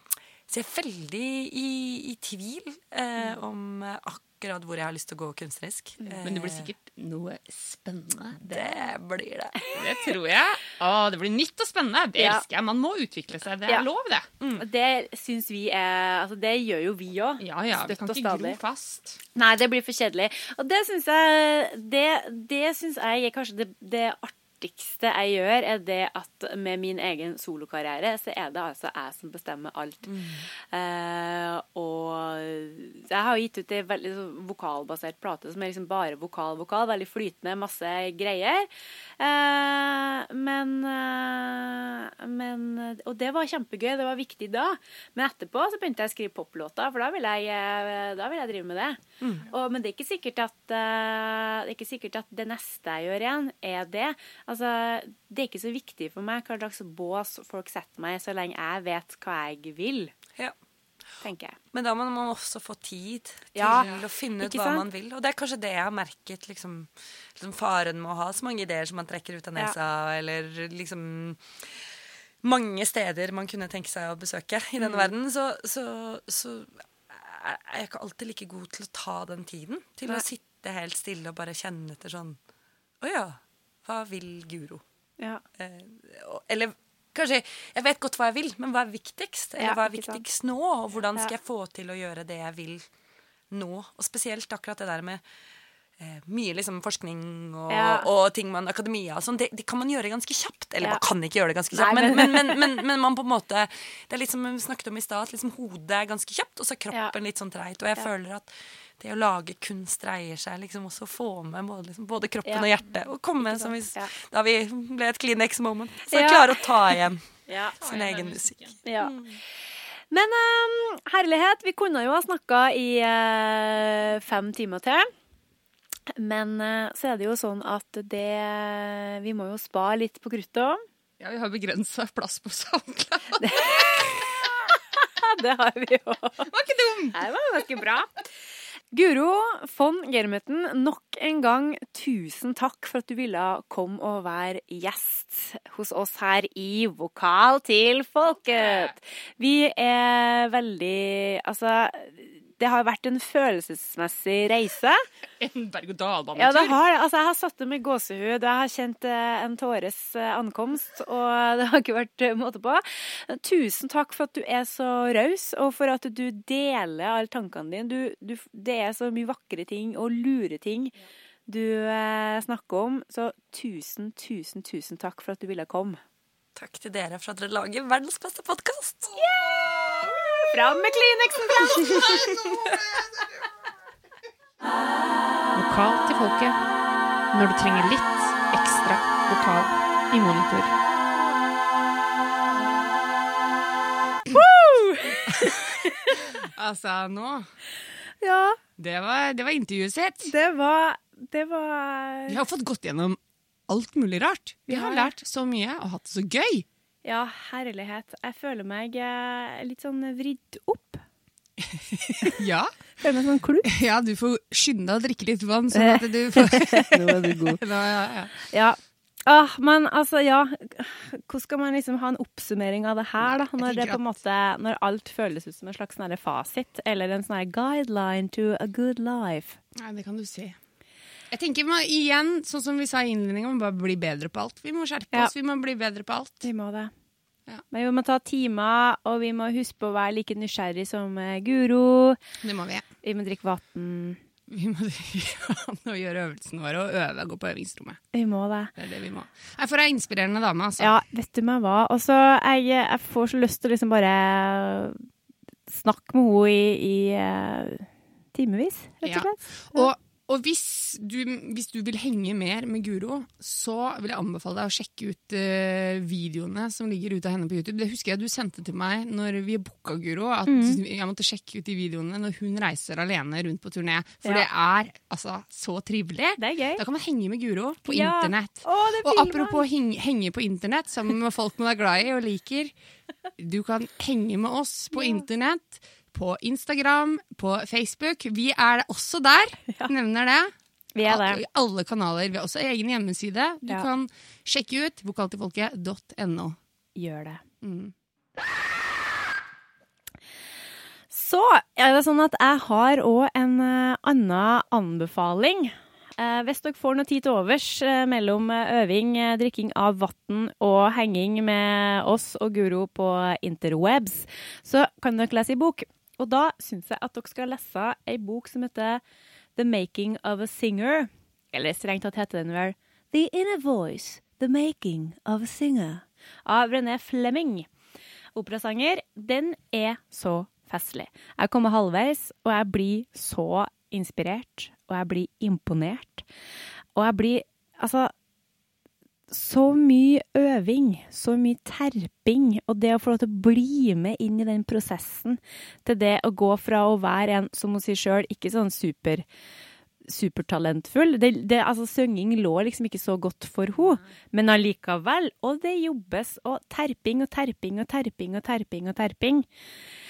så jeg er veldig i, i tvil eh, om eh, akkurat hvor jeg har lyst til å gå kunstnerisk. Men det blir sikkert noe spennende. Det blir det. Det tror jeg. Å, det blir nytt og spennende. Det Ja. elsker jeg. Man må utvikle seg. Det Ja. er lov, det. Mm. Det syns vi er Altså, det gjør jo vi òg. Ja, ja. Vi kan ikke gro fast. Nei, det blir for kjedelig. Og det syns jeg Det, det syns jeg er kanskje det, det artigste jeg gjør, er det at med min egen solokarriere, så er det altså jeg som bestemmer alt. Eh, og jeg har gitt ut ei veldig vokalbasert plate som er liksom bare vokal-vokal. Veldig flytende, masse greier. Eh, men, eh, men Og det var kjempegøy, det var viktig da. Men etterpå så begynte jeg å skrive poplåter, for da vil jeg, da vil jeg drive med det. Og, men det er at det er ikke sikkert at det neste jeg gjør igjen, er det. Altså, det er ikke så viktig for meg hva slags bås folk setter meg, så lenge jeg vet hva jeg vil, Ja. tenker jeg. Men da må man også få tid til Ja, å finne ut hva sant? man vil. Og det er kanskje det jeg har merket, liksom, liksom faren med å ha så mange ideer som man trekker ut av Ja. nesa, eller liksom mange steder man kunne tenke seg å besøke i Mm. denne verden, så, så, så er jeg ikke alltid like god til å ta den tiden. Til Nei. å sitte helt stille og bare kjenne etter sånn Å ja, hva vil Guro? Ja. Eh, eller kanskje Jeg vet godt hva jeg vil, men hva er viktigst? Eller hva er viktigst nå? Og hvordan skal jeg få til å gjøre det jeg vil nå? Og spesielt akkurat det der med eh, mye liksom forskning og, Ja. og ting man akademia og sånn, det, det kan man gjøre ganske kjapt. Eller Ja. man kan ikke gjøre det ganske Nei, kjapt, men, men- men, men, men, man på en måte Det er litt som vi snakket om i stad, at liksom hodet er ganske kjapt, og så er kroppen Ja. litt sånn treit. Og jeg føler at det å lage kunst dreier seg liksom også å få med både, liksom, både kroppen Ja. og hjertet. Og komme som hvis, Ja. da vi ble et Kleenex moment. Så Ja. klare å ta igjen Ja. sin egen musikk. Ja. Men um, herlighet, vi kunne jo ha snakka i uh, fem timer til. Men uh, så er det jo sånn at det Vi må jo spare litt på kruttet òg. Ja, vi har begrensa plass på SoundCloud. Det har vi jo. Var ikke dum! Det var ganske bra. Guro von Germeten, nok en gang tusen takk for at du ville komme og være gjest hos oss her i Vokal til folket. Vi er veldig Altså, det har vært en følelsesmessig reise. En berg-og-dal-banetur. Ja, det har det. Altså, jeg har satt det med gåsehud, og jeg har kjent eh, en tåres eh, ankomst, og det har ikke vært eh, måte på. Tusen takk for at du er så raus, og for at du deler alle tankene dine. Du, du, det er så mye vakre ting og lure ting du eh, snakker om, så tusen, tusen, tusen takk for at du ville komme. Takk til dere for at dere lager verdens beste podkast. Fram med Kleenexen! Vokal til folket. Når du trenger litt ekstra vokal i monitor. altså, nå Ja, Det var, det var intervjuet sitt. det var Det var Vi har fått gått gjennom alt mulig rart. Vi har lært så mye og hatt det så gøy. Ja, herlighet. Jeg føler meg eh, litt sånn vridd opp. Ja. Føler meg sånn klubb. ja, du får skynde deg å drikke litt vann, sånn at du får Nå er du god. ja, ja, ja. Ja. Ah, men altså, ja Hvordan skal man liksom ha en oppsummering av det her, da? Når, det en måte, når alt føles ut som en slags sånn fasit, eller en sånn guideline to a good life. Nei, det kan du si. Jeg tenker må igjen, sånn som vi sa i innledningen, må bare bli bedre på alt. Vi må skjerpe Ja. oss, vi må bli bedre på alt. Vi må det. Ja. Men vi må ta timer, og vi må huske på å være like nysgjerrig som eh, Guro. Det må vi. Vi må drikke vann. Vi må gjøre øvelsene våre og øve, og gå på øvingsrommet. Vi må det. Det er det vi må. Jeg får ei inspirerende dame, altså. Ja, vet du meg hva? Altså, jeg, jeg får så lyst til å liksom bare snakke med henne i, i eh, timevis, rett og slett. Ja. Og, og hvis, du, hvis du vil henge mer med Guro, så vil jeg anbefale deg å sjekke ut uh, videoene som ligger ute av henne på YouTube. Det husker jeg du sendte til meg når vi booka Guro, at Mm. jeg måtte sjekke ut de videoene når hun reiser alene rundt på turné. For Ja. det er altså så trivelig. Det er gøy. Da kan man henge med Guro på Ja. internett. Å, Og apropos henge, henge på internett sammen med folk man er glad i og liker. Du kan henge med oss på internett, på Instagram, på Facebook. Vi er også der. Nevner det. Vi er det. I alle kanaler. Vi har også egen hjemmeside. Du Ja. kan sjekke ut vokaltilfolket.no. Gjør det. Mm. Så er det sånn at jeg har òg en eh, annen anbefaling. Eh, hvis dere får noe tid til overs eh, mellom øving, drikking av vann og henging med oss og Guro på interwebs, så kan dere lese i bok. Og da syns jeg at dere skal lese ei bok som heter The Making of a Singer. Eller strengt tatt heter den vel The Inner Voice, The Making of a Singer av René Flemming operasanger, den er så festlig. Jeg kommer halvveis, og jeg blir så inspirert, og jeg blir imponert. Og jeg blir Altså så mye øving, så mye terping, og det å få lov til å bli med inn i den prosessen til det å gå fra å være en, som hun sier sjøl, ikke sånn super supertalentfull. Det, det, altså, Synging lå liksom ikke så godt for henne, men allikevel. Og det jobbes, og terping og terping og terping og terping og terping. Og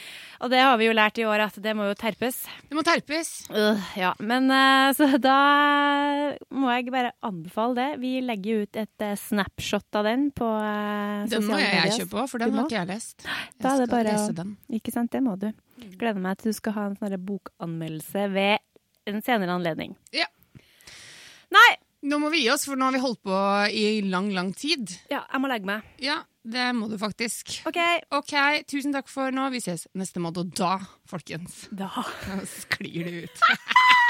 det har vi jo lært i år, at det må jo terpes. Det må terpes. Uh, ja, men uh, så da må jeg bare anbefale det. Vi legger ut et uh, snapshot av den på uh, Den må jeg kjøpe òg, for den har ikke jeg lest. Jeg Da er det bare å- Ikke sant, det må du. Gleder meg til du skal ha en sånn bokanmeldelse ved en senere anledning. Ja. Nei! Nå må vi gi oss, for nå har vi holdt på i lang, lang tid. Ja, jeg må legge meg. Ja, det må du faktisk. OK. Ok, tusen takk for nå. Vi ses neste måned, og da, folkens, Da. sklir det ut.